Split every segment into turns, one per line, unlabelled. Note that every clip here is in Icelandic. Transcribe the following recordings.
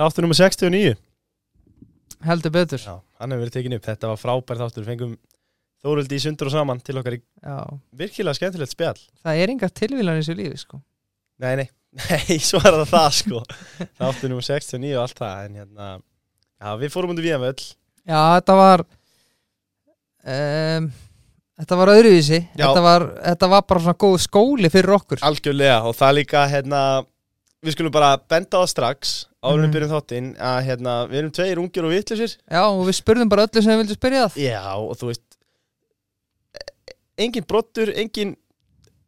Þáttur nummer 69
heldur betur.
Já, hann hefur verið tekin upp, þetta var frábær þáttur. Við fengum Þóruldi í sundur og saman til okkar í
Já,
virkilega skemmtilegt spjall.
Það er engar tilvílan í þessu lífi sko.
Nei, nei, nei, er það sko. Þáttur nummer 69 og allt það En hérna, já, við fórum undir öll.
Já, þetta var um, Þetta var öðruvísi.
Já.
þetta var, þetta var bara svona góð skóli fyrir okkur.
Algjörlega, og það líka, hérna Við skulum bara benda á það strax Áður en
Mhm.
við byrjum þáttinn Að hérna, við erum tveir ungir og vitlisir
Já, og við spurðum bara öllu sem við vildum spyrja það.
Já, og þú veist e- Engin brottur, engin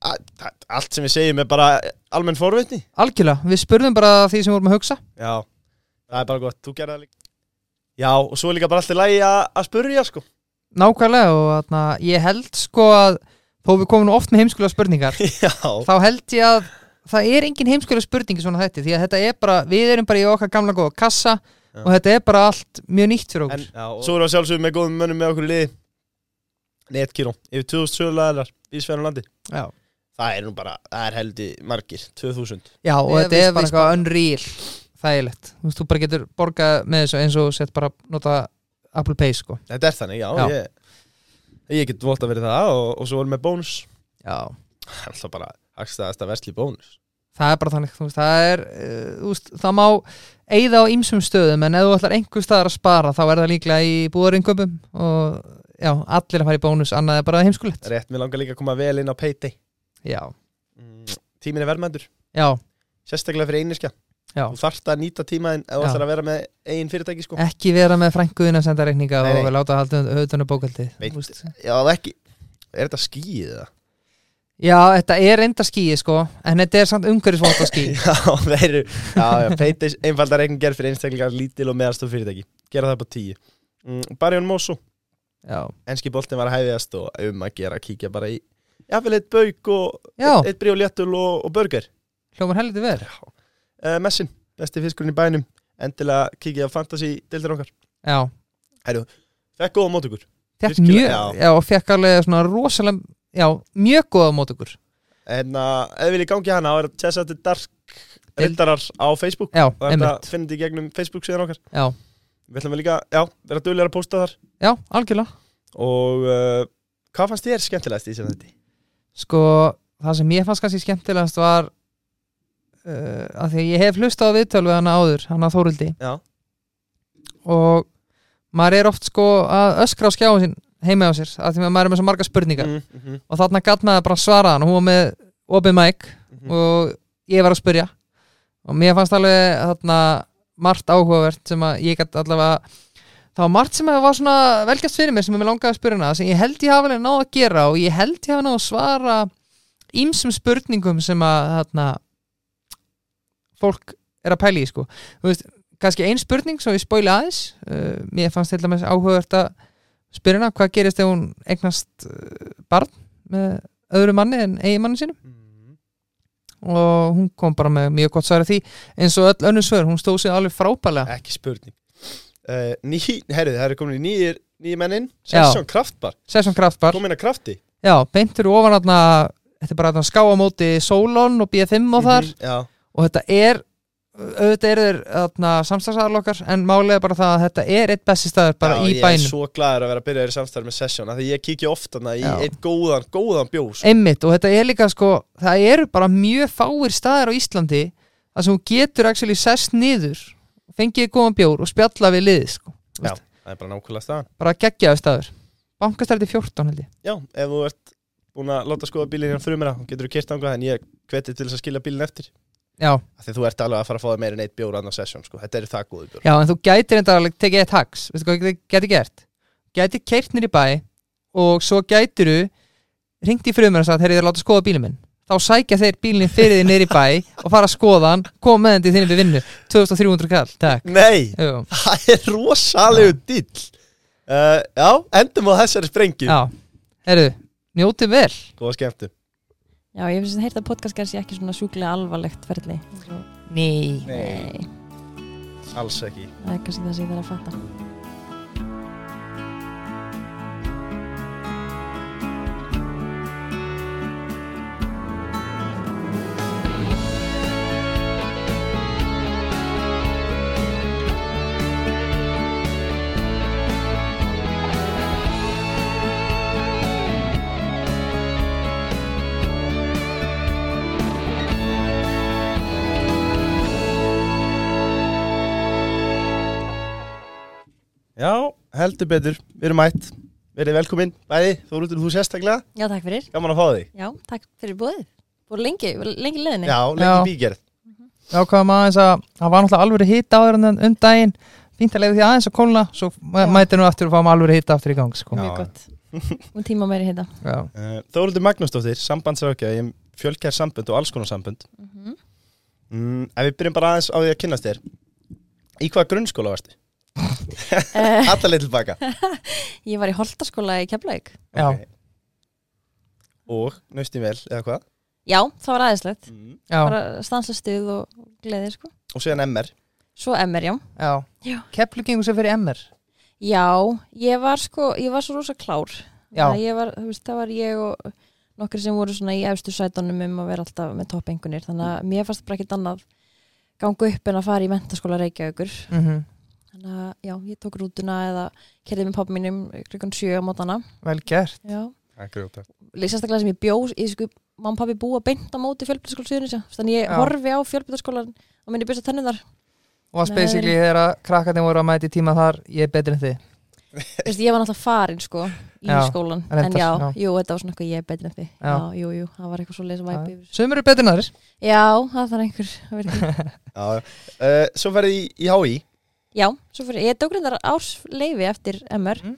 a- a- Allt sem við segjum er bara almenn forvitni.
Algjörlega, við spurðum bara því sem vorum að hugsa.
Já, það er bara gott, þú gerði það líka. Já, og svo er líka bara alltaf lægi að spurja, sko.
Nákvæmlega og þarna, ég held sko að þó við komum nú oft með heimskulega spurningar
Já,
þá held ég að það er engin heimskulega spurning í svona þetta því að þetta er bara, við erum bara í okkar gamla góða kassa
Já.
og þetta er bara allt mjög nýtt fyrir okkur.
En já, og svo erum við sjálfsögum með góðum mönnum með okkur í liði. Netkíró, yfir 2000 sögulegaðar í Sverjum landi.
Já,
Það er nú bara, það er heldi margir, 2000
Já og þetta er bara eitthvað unreal þægilegt, þú veist, þú bara getur borgað með þessu eins og sett bara nota Apple Pay sko.
Þetta er þannig, já,
Já.
Ég, ég get votta verið það og, og svo erum við bónus.
Já,
Það er alltaf bara hagstæðasta versli bónus.
Það er bara þannig, veist, það er uh, þú veist, það má eigða á ýmsum stöðum en ef þú ætlar einhver staðar að spara þá er það líklega í búðarinköpum og já, allir að fara í bónus annað er bara heimskulegt.
Rétt, mér langar líka að koma vel inn á
Já,
mm, Tíminn er verðmændur,
já,
sérstaklega fyrir einiskja
já.
Þú þarft að nýta tímaðin ef þú
Já.
ætlar að vera með eigin fyrirtæki sko.
Ekki vera með frænguðin að senda reikninga og láta höfðunum bókaldi
Já, ekki, er þetta skýið það?
Já, þetta er enda skíi sko en þetta er samt umhverfisvónt að skí
Já, þeir eru Já, já, Payday einfaldar reikning gerð fyrir einstaklega lítil og meðastof fyrirtæki. Gera það på tíu. Mm, Barjón Mosso,
Já,
enski boltin var að hæfiðast og um að gera, kíkja bara í Jafnvel eitt bauk og
Já.
eitt, brí og léttul og, og burger.
Hljómar heldur verð
uh, Messin, besti fiskurinn í bænum. Endilega kíkja á fantasy deildir okkar.
Já,
Fekk góða mót ykkur
fekk mjög,
já.
já. og fekk alveg svona rosalega, já, mjög góða mót ykkur
En að ef við viljum gangi hana þá er það Chessa the Dark Rildarar á Facebook.
Já,
og þetta
einmitt,
finnir þetta í gegnum Facebook síðan okkar.
Já,
Við ætlum við líka, já, vera duglega að posta þar.
Já, algjörlega.
Og uh, hvað fannst þér skemmtilegast í sem þetta?
Sko, það sem ég fannst kannski skemmtilegast var uh, að því að ég hef hlustað á viðtöl við hana áður, hana Þórildi
Já,
og maður er oft sko að öskra á skjáin sinn heima á sér, að því að maður er með svo marga spurningar.
Mm, mm, mm,
og þarna gatt maður bara svara hann og hún var með opið mæk
mm.
og ég var að spyrja. Og mér fannst alveg þarna margt áhugavert sem að ég gætt allavega það var margt sem að var svona velgjast fyrir mér sem ég langaði að spyrja hana. Sem ég held ég hafa alveg náð að gera og ég held ég hafa náð að svara ímsum spurningum sem að þarna fólk er að pæla í sko. Þú veist, kannski ein spurning sem ég spóili aðeins. Uh, mér fannst til dæmis áhugavert að spyrja hana hvað gerist ef hún eignast uh, barn með öðru manni en eigi manni sínum?
Mm.
og hún kom bara með mjög gott svar af því eins og öll önnur svör, hún stóð sig alveg frábælega
Ekki spurning. Uh, ný, Herrið, það eru komin í nýjir nýjir mennin
Já.
Session Kraftbar.
Sesson Kraftbar,
Komin að krafti.
Já, beintur ofan þarna þetta er bara þarna ská á móti Solon og B5 og þar.
Mhm, Já,
og þetta er auðvitað eru þeir þarna samstagsaðar okkar en er bara það að þetta er eitt besti staður bara
já
í
ég er
bænum.
svo glaður að vera að byrja þér í samstæður með Session af Því ég kíkja oft hana í
Já.
eitt góðan, góðan bjós
einmitt og þetta er líka sko það eru bara mjög fáir staðir á Íslandi þar sem hún getur actually sest niður fengið góðan bjór og spjalla við liðið sko.
Já, það er bara nákvæmlega staðan.
Bara geggjaðu staður. Bankastræti 14 held ég.
Já, ef þú ert búin að láta skoða bílinn hérna þá getur þú kert ánga en ég hveti til þess að skilja bílinn eftir
já,
því þú ert alveg að fara að fá það meira en eitt bjór annað session sko. þetta eru það góðu bjór
já en þú gætir enda alveg tekið eitt hags, veistu hvað þið gæti gert? Gætir keirt nýr í bæ og svo gætir þú ringt í frumur og sagt, heyrðu þér láta skoða bílinn minn. Þá sækja þeir bílinn fyrir þið nýr í bæ og fara að skoða hann, koma með hann til þinni við vinnu. 2300 kall, takk.
Nei,
Jú.
það er rosalegu dill uh, Já, endum á þessari sprengju.
Já, heyrðu, njótið vel.
Góða skemmtu
Já, ég finnst að heyrta podcast sé ekki svona sjúklega alvarlegt ferli.
Nei,
Nei,
Alls ekki.
Það er kannski það sem ég þarf að fatta
Já, heldur betur, við erum mætt Verið velkomin, bæði, Þóruldur, þú sérstaklega
Já, takk fyrir.
Gaman að fá þig
Já, takk fyrir búið. Búið lengi, lengi leðinni.
Já,
Já.
lengi bígerð
ákvaðum aðeins að það var náttúrulega alveg hitta áður en um daginn fínt að leiða því aðeins að kólna svo
Já.
mæti nú aftur og fáum alveg hitta aftur í gang sko.
Já.
Mjög gott. Og tíma meiri.
Já.
uh, Þóruldur Magnúsdóttir, sambandsraukja Ég fjölkær sambönd og alls konar sambönd
Mm
mm, Alla leið tilbaka
ég var í Holtaskóla í Keflavík.
Já.
Ok. Og, nöstin vel, eða hvað?
Já, það var aðeinslegt.
Mm.
Bara stansa stuð og gleði, sko.
Og síðan MR
Svo MR, já.
Já.
Já.
Gengur sér fyrir MR
Já, ég var sko, ég var svo rosa klár. Var, veist, það var ég og nokkur sem voru svona í efstu sætunum um að vera alltaf með toppengunir. Þannig að mér fannst bara ekkert annað ganga upp en að fara í mentaskóla Reykjavíkur.
mm
Þannig að já, ég tók rútuna eða kerði með pappa mínum klukkan sjö á mótana.
Vel gert.
Það er
Sérstaklega sem ég bjó, ég sko, mamma og pappi búa beint á móti fjölbyrðaskóla Suðunisja. Þannig ég
Já.
horfi á fjölbyrðaskólan og minni byrja tennunar.
Og
Nei.
basically þegar að krakkarnir voru að mæti tíma þar ég er betri en þið
Veist, ég var náttúrulega farin sko í
Já,
skólan.
reyndar,
en já,
já.
jú, þetta var svona eitthvað ég er betri en þið.
Já.
Já, jú, jú, það var eitthvað svo leisa væpi yfir.
Sumur eru betri en aðris
Já, það þarf einhver að
uh, svo ferði í, í HÍ
Já, svo fyrir, ég tók reyndar ársleifi eftir MR.
Mm.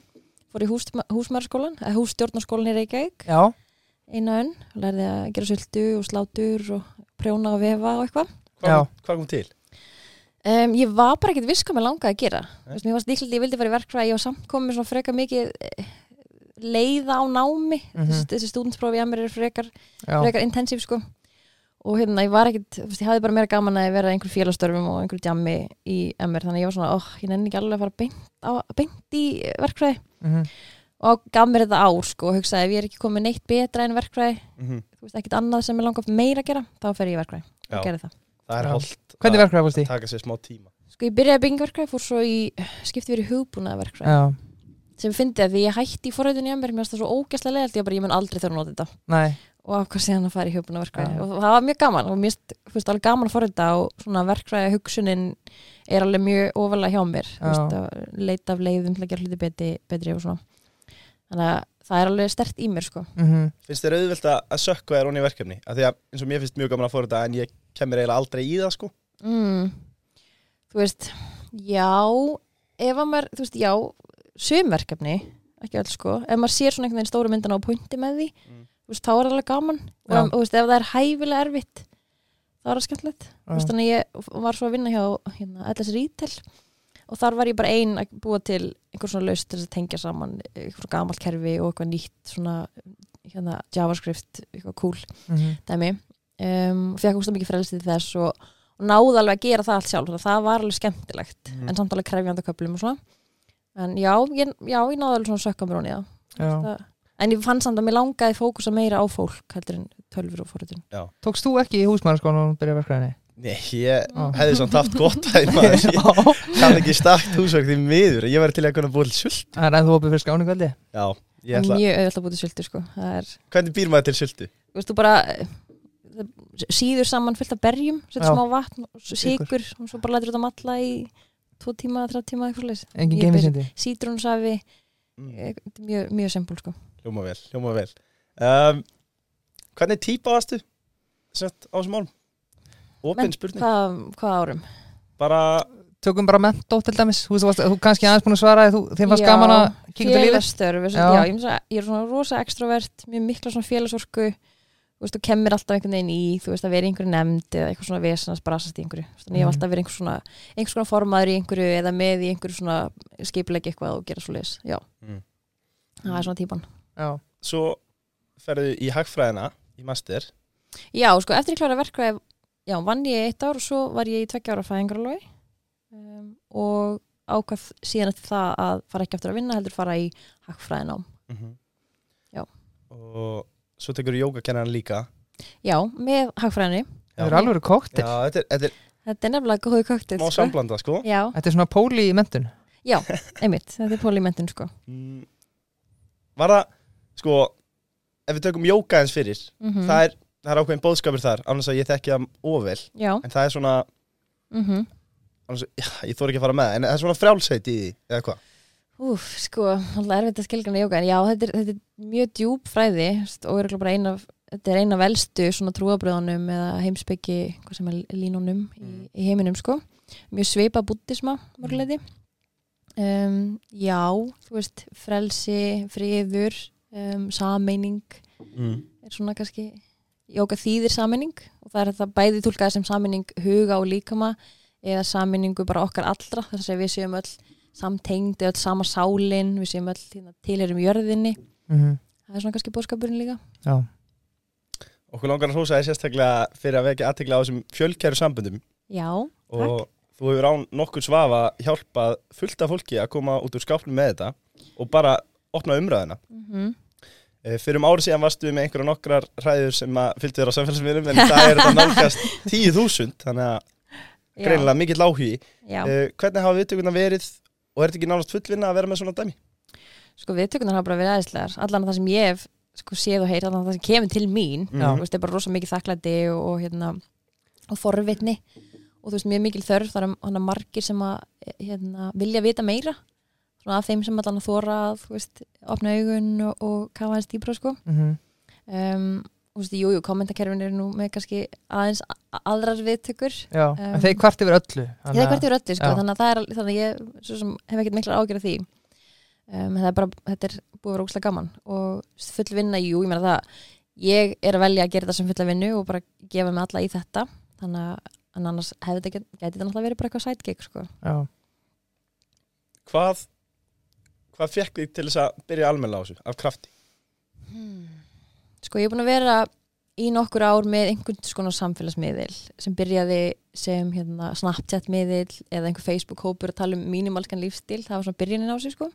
Fór í hús, húsmæraskólan, eða hússtjórnarskólan í Reykjavík.
Já,
eina önn, lærði að gera sultu og slátur og prjóna og vefa og eitthvað.
Hvað, hvað kom til?
Um, ég var bara ekkert viss hvað mér langaði að gera.
Nei.
Veist, mér var stíklið, ég vildi fara í verkfræði, ég var samt komið svona freka mikið eh, leiða á námi.
Mhm.
Þessi, þessi stúdentsprófi að mér er frekar,
já,
frekar intensív sko. Og hérna, ég var ekkert, ég hafði bara meira gaman að vera einhver félagstörfum og einhver djammi í MR, þannig að ég var svona, óh, ég nenni ekki alveg að fara beint, á, beint í verkfræði.
mm
Og gaf mér þetta ár sko og hugsaði ef ég er ekki komið neitt betra en verkfræði,
Mm -hmm.
þú veist, ekkert annað sem ég langar meira að gera, þá fer ég í verkfræði.
Já.
Og gerði það.
Það er
Já.
holdt
Hvernig
að
verkræði fórst í?
Taka sér smá tíma
Sko ég byrjaði byggingaverkfræði, fór svo í skipti verið verkfræði
Já,
sem fyndi að því ég hætti í forröðunni að mér mér finnst það svo ógæslega leiðalt, ég bara ég mun aldrei þurfa að nota þetta
nei
og af hvað síðan að fara í hugbúnaða
Já.
og það var mjög gaman og mér finnst alveg gaman að forröða og svona verkfræði hugsunin er alveg mjög ofalega hjá mér
Já.
veist, að leita af leiðum til að gera hluti betri, betri og svona þannig að það er alveg stert í mér sko
mm
Finnst þér auðvelt að sökka þér onni í verkefni? Af því að eins og mér finnst mjög gaman að fóra þetta En ég kemur eiginlega aldrei í það sko
mm. þú veist já, ef að maður þú veist, já, sumverkefni ekki öll sko, ef maður sér svona einhvern veginn stóru myndina og pointi með því
Mm.
Þú veist, þá er það alveg gaman. Og, og þú veist, ef það er hæfilega erfitt þá er það skemmtilegt. Þannig að ég var svo að vinna hjá hérna, LS Retail og þar var ég bara ein að búa til einhver svona laust til að tengja saman einhver gamalt kerfi og eitthvað nýtt svona hérna, javascript, eitthvað cool
-hmm.
dæmi. Um, fekk úrst mikið frelsið til þess og, og náði alveg að gera það allt sjálf það var alveg skemmtilegt
Mhm.
en samt alveg krefjandi á köflum og svona. En já, ég, já, ég náði alveg svona að sökka mér honi það. En ég fann samt að mér langaði fókusa meira á fólk heldur en tölfur og fórhundin
Tókst þú ekki í húsmæðarskólan og byrja verkræðinni?
Nei, ég
Já.
hefði samt haft gott að Ég kann ekki stakt húsverk því miður Ég væri til að kunna búið til sult
Það er ennþú opið fyrir skáningveldi
Já, ég ætla
mjög auðvitað að búið til sultu sko. það er,
Hvernig býr maður til sultu?
þú veist, þú bara eh, síður saman fullt af berjum setur smá vatn sigur og svo bara lætur þetta matla í tvo tíma, þrjá tíma, eitthvað
Engin
Ég
geimisindi
sítrónsafi,
Mm.
mjög, mjög simpul sko.
Hljóma vel, hljóma vel um, Hvernig típa varstu? Sett á þessum árum? Opin
Men-
spurning
hvað, hvað árum?
Bara,
Tökum bara mentó til dæmis Þú, veist, þú kannski aðeins búin að svara þú, fannst
Já,
gaman að kíkja til lífið
Félagsstörf, já.
Já.
Já, ég, að- er svona rosa extrovert mjög mikla svona félagsorku þú veist, og kemur alltaf einhvern veginn í þú veist, að vera einhverju nefnd eða eitthvað svona vesenast brasast í einhverju, Þú þannig ég hef
Mhm.
alltaf verið einhver svona, einhvers svona formaður í einhverju eða með í einhverju svona skipulegi eitthvað og gera svo leis, já,
mm.
það er svona típan
Já,
svo ferðu í hagfræðina Í master.
Já, sko, eftir ég klára verkvæði já, vann ég eitt ár og svo var ég í tveggja ára fæðingaralói um, og ákvað síðan eftir það að fara ekki aftur að vinna heldur fara í hagfræðinám.
Mm
Já.
Og svo tekur jógakennaran líka.
Já, með hagfræðinni.
Það er alveg koktir
Já, þetta er, þetta er
Þetta er nefnilega góðu köktið
smá samblanda sko.
Já,
Þetta er svona póli í mentun
einmitt, þetta er pólimentin sko.
Mm. Var það, sko Ef við tökum jóga eins fyrir
mm
það, er, það er ákveðin bóðskapur þar Annars að ég þekki það óvel
Já,
En það er svona
mm
annars, já, Ég þór ekki að fara með En það er svona frjálsheit í því Eða hvað?
Úf, sko, alltaf erfitt að skilgjana jóka en já, þetta er, þetta er mjög djúb fræði og er bara eina þetta er eina velstu svona trúabröðunum eða heimsbyggi, hvað sem er línunum í,
Mm.
í heiminum sko. Mjög sveipa buddisma mörguleiti um, já, þú veist frelsi, friður um, sameining
mm.
er svona kannski jóka þýðir sameining og það er þetta bæði tólkaði sem sameining huga og líkama eða sameiningu bara okkar allra þess að við séum öll samtengd öll sama sálin, við séum öll hérna, tilherum jörðinni,
mm
það er svona kannski bóðskapurinn líka.
Já,
Okkur langar að hrósa þér sérstaklega fyrir að vekja aðtekla á þessum fjölkæru samböndum.
Já,
og þú hefur án nokkur svafa hjálpað fullt af fólki að koma út úr skápnum með þetta og bara opna umræðina.
mm
Eh, Fyrir um árið síðan varstu með einhverja nokkrar hræður sem að fylgdu þér á samfélagsmiðlum en það er þetta nálgast 10.000 þannig að greinilega mikill áhugi. Uh, hvernig hafa viðtökurna verið og er þetta ekki nánast fullvinna að vera með svona dæmi?
sko viðtökunar hafa bara verið aðeinslegar allan það sem ég hef sko séð og heyrt allan það sem kemur til mín.
Já.
þú veist, er bara rosa mikið þakklæti og, og hérna og forvitni og þú veist, mjög mikil þörf það er hana margir sem að hérna, vilja vita meira svona af þeim sem allan að þóra að þú veist, opna augun og, og kafa hans dýbra sko.
Mm
um, og þú veist, jú, jú, kommentakerfin eru nú með kannski aðeins a- aðrar viðtökur.
Já.
Um,
en þeir kvart yfir öllu
Það er hvert yfir öllu, sko,
Já.
þannig að það er þannig að ég svo sem, hef ekkert mikla ágjör af því. Um, það er bara, þetta er búið að vera óslega gaman og full vinna, jú, ég meina það ég er að velja að gera þetta sem fulla vinnu og bara gefa mig alla í þetta þannig að en annars hefði þetta gæti þetta náttúrulega verið bara eitthvað sidekick, sko.
Já,
Hvað, hvað fekk þig til þess að byrja almennilega á þessu af krafti?
Sko, ég er búin að vera í nokkur ár með einhvern skona samfélagsmiðil sem byrjaði sem hérna, Snapchat-miðil eða einhver Facebook-hópur að tala um mínimalskan lífstíl, það var svona byrjunin á sig sko.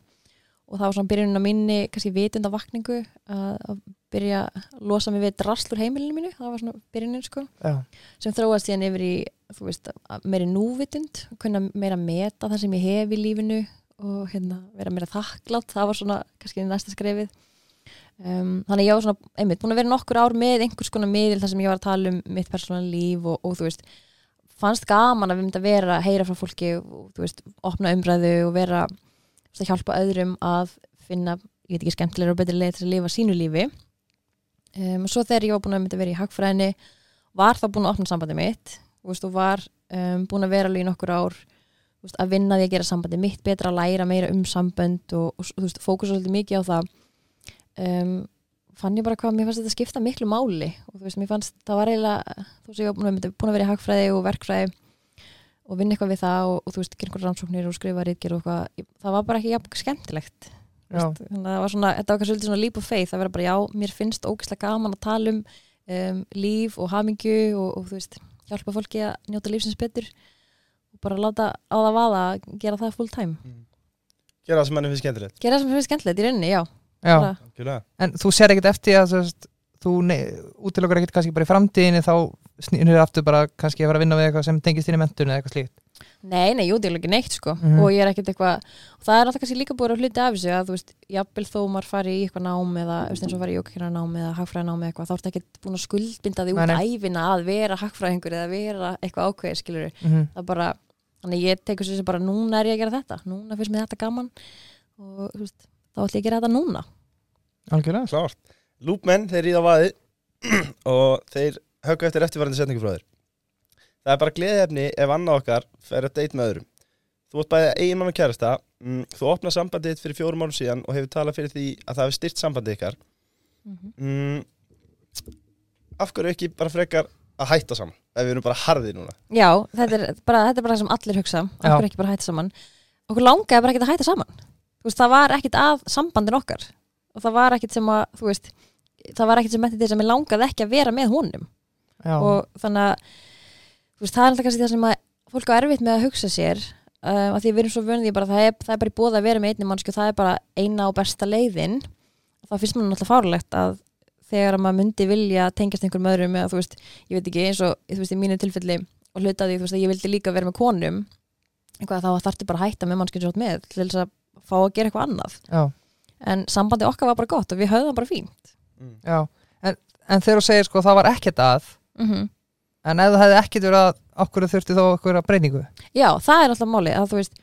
Og það var svona byrjunin á minni kannski vitundavakningu að, að byrja að losa mig við drastlur heimilinu mínu, það var svona byrjunin sko.
Já,
sem þróast síðan yfir í þú veist, meiri núvitund kunna meira meta það sem ég hef í lífinu og hérna, vera meira þakklátt. Það var svona kannski næsta skrefið. Um, þannig að ég var svona einmitt búin að vera nokkur ár með einhvers konar miðil þar sem ég var að tala um mitt persónulega líf og, og þú veist, fannst gaman að við myndi að vera að heyra frá fólki og þú veist, opna umræðu og vera að hjálpa öðrum að finna, ég veit ekki, skemmtilega og betri leið til að lifa sínu lífi. Um, og svo þegar ég var búin að myndi að vera í hagfræðinni var þá búin að opna sambandi mitt og var um, búin að vera alveg í nokkur ár veist, að vinna því að gera sambandi mitt betra, læra meira um sambönd og, og þú veist, fókusa svolítið mikið á það. Um, fann ég bara hvað mér fannst þetta skipta miklu máli og þú veist, mér fannst það var eiginlega þú veist, ég var búin að, vera í hagfræði og verkfræði og vinna eitthvað við það og, og þú veist, gera einhver rannsóknir og skrifa rítger og eitthvað, það var bara ekki jafn skemmtilegt. Veist, þannig að það var svona, þetta var kannski svolítið svona leap of faith að vera bara, já, mér finnst ógeðslega gaman að tala um, um líf og hamingju og, og þú veist, hjálpa fólki að njóta lífsins betur. og bara láta á það vaða að gera það full time
Gera það sem manni finnst skemmtilegt.
gera það sem finnst skemmtilegt í rauninni, já,
já.
Bara-
Algjörlega.
En þú sér ekkert eftir að veist, þú útilokkar ekkert kannski bara í framtíðinni þá snýrur aftur bara kannski að fara að vinna við eitthvað sem tengist inn í mentun eða eitthvað slíkt
Nei, nei, jú, það er ekki neitt sko
Mhm.
og ég er ekkert eitthvað, og það er alltaf kannski líka búið að hluti af þessu að þú veist, jafnvel þó maður fari í eitthvað nám eða þú veist, eins og fari í nám eða hagfræða nám eða eitthvað, þá ertu ekkert búin að skuldbinda því út æfina að vera hagfræðingur eða vera eitthvað ákveðir, skilur
mm -hmm.
það bara, þannig ég tekur sér sem bara núna er ég að gera þetta, núna finnst mér þetta gaman og veist, þá ætlum ég að gera þetta núna
Algjörlega
Klárt. Lúpmenn, þeir ríða á vaði og þeir höggu eftir eftirvarandi setningu frá þér. Það er bara gleðefni ef annað okkar fer að deit með öðrum. Þú ert bæðið eiginmann og kærasta, mm, þú opnað sambandið fyrir fjórum árum síðan og hefur talað fyrir því að það hefur styrt sambandið ykkar. Mm, af hverju ekki bara frekar að hætta saman, ef við erum bara harðið núna?
Já, þetta er bara, þetta er bara það sem allir hugsa okkur ekki bara að hætta saman. Okkur langaði bara ekki að hætta saman. Veist, það var ekkit að sambandin okkar. Og það var ekkit sem að veist, það var ekkit sem mætti þess að mér langaði ekki að vera með honum.
Já,
og þannig að veist, það er alltaf kannski það sem að fólk á erfitt með að hugsa sér um, að því við erum svo vönið bara það er, það er bara í bóða að vera með einni mannsku það er bara eina og besta leiðin. Þá finnst mér náttúrulega fárlegt að þegar að maður myndi vilja tengjast einhverjum öðrum eða þú veist, ég veit ekki eins og þú veist, í mínu tilfelli og hluta því þú veist að ég vildi líka vera með konum eitthvað þá þarftu bara að hætta með mannskjum svo með til þess að fá að gera eitthvað annað.
Já,
en sambandi okkar var bara gott og við höfðum bara fínt.
Já. En, en þegar þú segir sko það var ekkert að
mm
en ef það hefði ekkert verið að okkur þurfti þá okkur að breyningu
Já, það er alltaf máli að þú veist,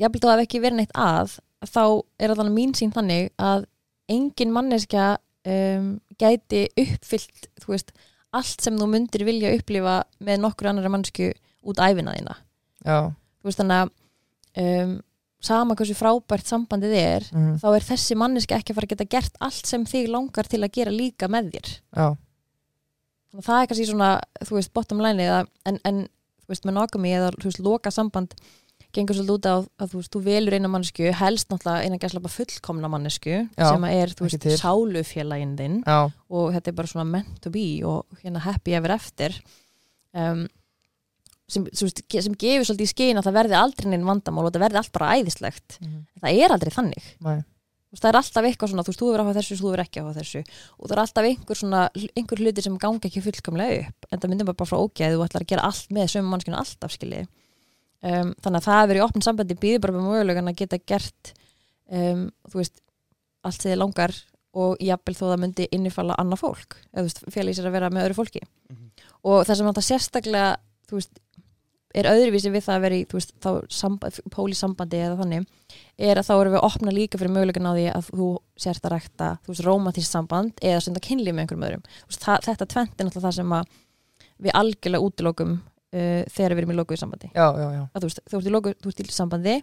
ég hef ekki verið neitt að þá er þannig mín sín þannig að engin manneskja um, gæti uppfyllt þú veist, allt sem þú myndir vilja upplifa með nokkur annara mannsku út æfina þína.
Já,
þú veist þannig að um, sama hversu frábært sambandið er
mm,
þá er þessi manneski ekki að fara að geta gert allt sem þig langar til að gera líka með þér.
Já,
og það er kannski svona, þú veist, bottom line eða, en, en, þú veist, monogamy eða, þú veist, loka samband gengur svolítið út á að, þú veist, þú velur eina mannesku helst náttúrulega eina gæslega fullkomna mannesku
Já,
sem er, þú veist, sálufélaginn þinn
já,
og þetta er bara svona meant to be og hérna happy ever after. Um, sem, sem, sem gefur svolítið í skyn að það verði aldrei neinn vandamál og það verði allt bara æðislegt.
Mhm,
en það er aldrei þannig.
Nei,
það er alltaf eitthvað svona, þú veist, þú verður að hafa þessu þú verður ekki að hafa þessu. Og það er alltaf einhver svona einhver hluti sem ganga ekki fullkomlega upp. En það myndir bara frá ógeð þú ætlar að gera allt með sömu mannskinu alltaf skilji um, þannig að það að vera í opn sambandi býður bara með mögulegan að geta gert um, þú veist, allt sem þið langar og jafnvel þó það myndi innifalla annað fólk, eða þú veist, sér að vera með öðru fólki
Mhm.
og það sem þetta sérstaklega, þú veist er öðruvísi við það að vera í, veist, samband, pólísambandi eða þannig er að þá erum við að opna líka fyrir möguleikin á því að þú sért að rækta, þú veist, rómatísk samband eða stunda kynlíf með einhverjum öðrum veist, það, þetta tvent er náttúrulega það sem að við algjörlega útilokum uh, þegar við erum í lokuðu sambandi.
Já, já, já,
að þú veist, þú ert í lokuðu, sambandi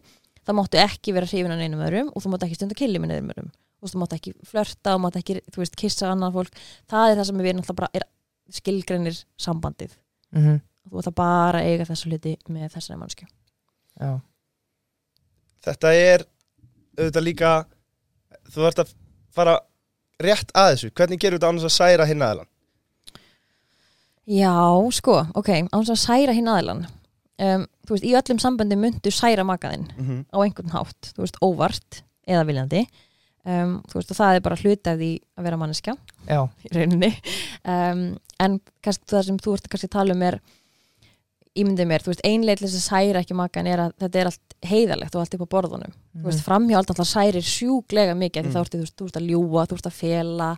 þá máttu ekki vera hrifin af neinum öðrum og þú máttu ekki stunda kynlíf með neinum öðrum. Veist, þú máttu ekki flörta og máttu ekki, veist, kissa annað fólk. Það er það sem við náttúrulega bara er skilgreinir sambandið.
Mhm,
þú ætla bara að eiga þessu hluti með þessari mannsku
já,
Þetta er auðvitað líka þú ert að fara rétt að þessu, hvernig gerur þetta annars að særa hinn aðelan?
Já, sko, ok, án að særa hinn aðilan um, þú veist, í öllum sambandi myndu særa makaðinn
Mm -hmm.
á einhvern hátt, þú veist, óvart eða viljandi. Um, þú veist, og það er bara hluti af því að vera manneska
já,
í rauninni. Um, en kannski það sem þú ert að tala um er ímyndið mér, þú veist, þess að særa ekki makan er að þetta er allt heiðalegt og allt upp á borðunum, þú veist, framhjáld alltaf særir sjúklega mikið, mm.
Mm.
þá ertu, þú veist, þú ert að ljúa, þú ert að fela.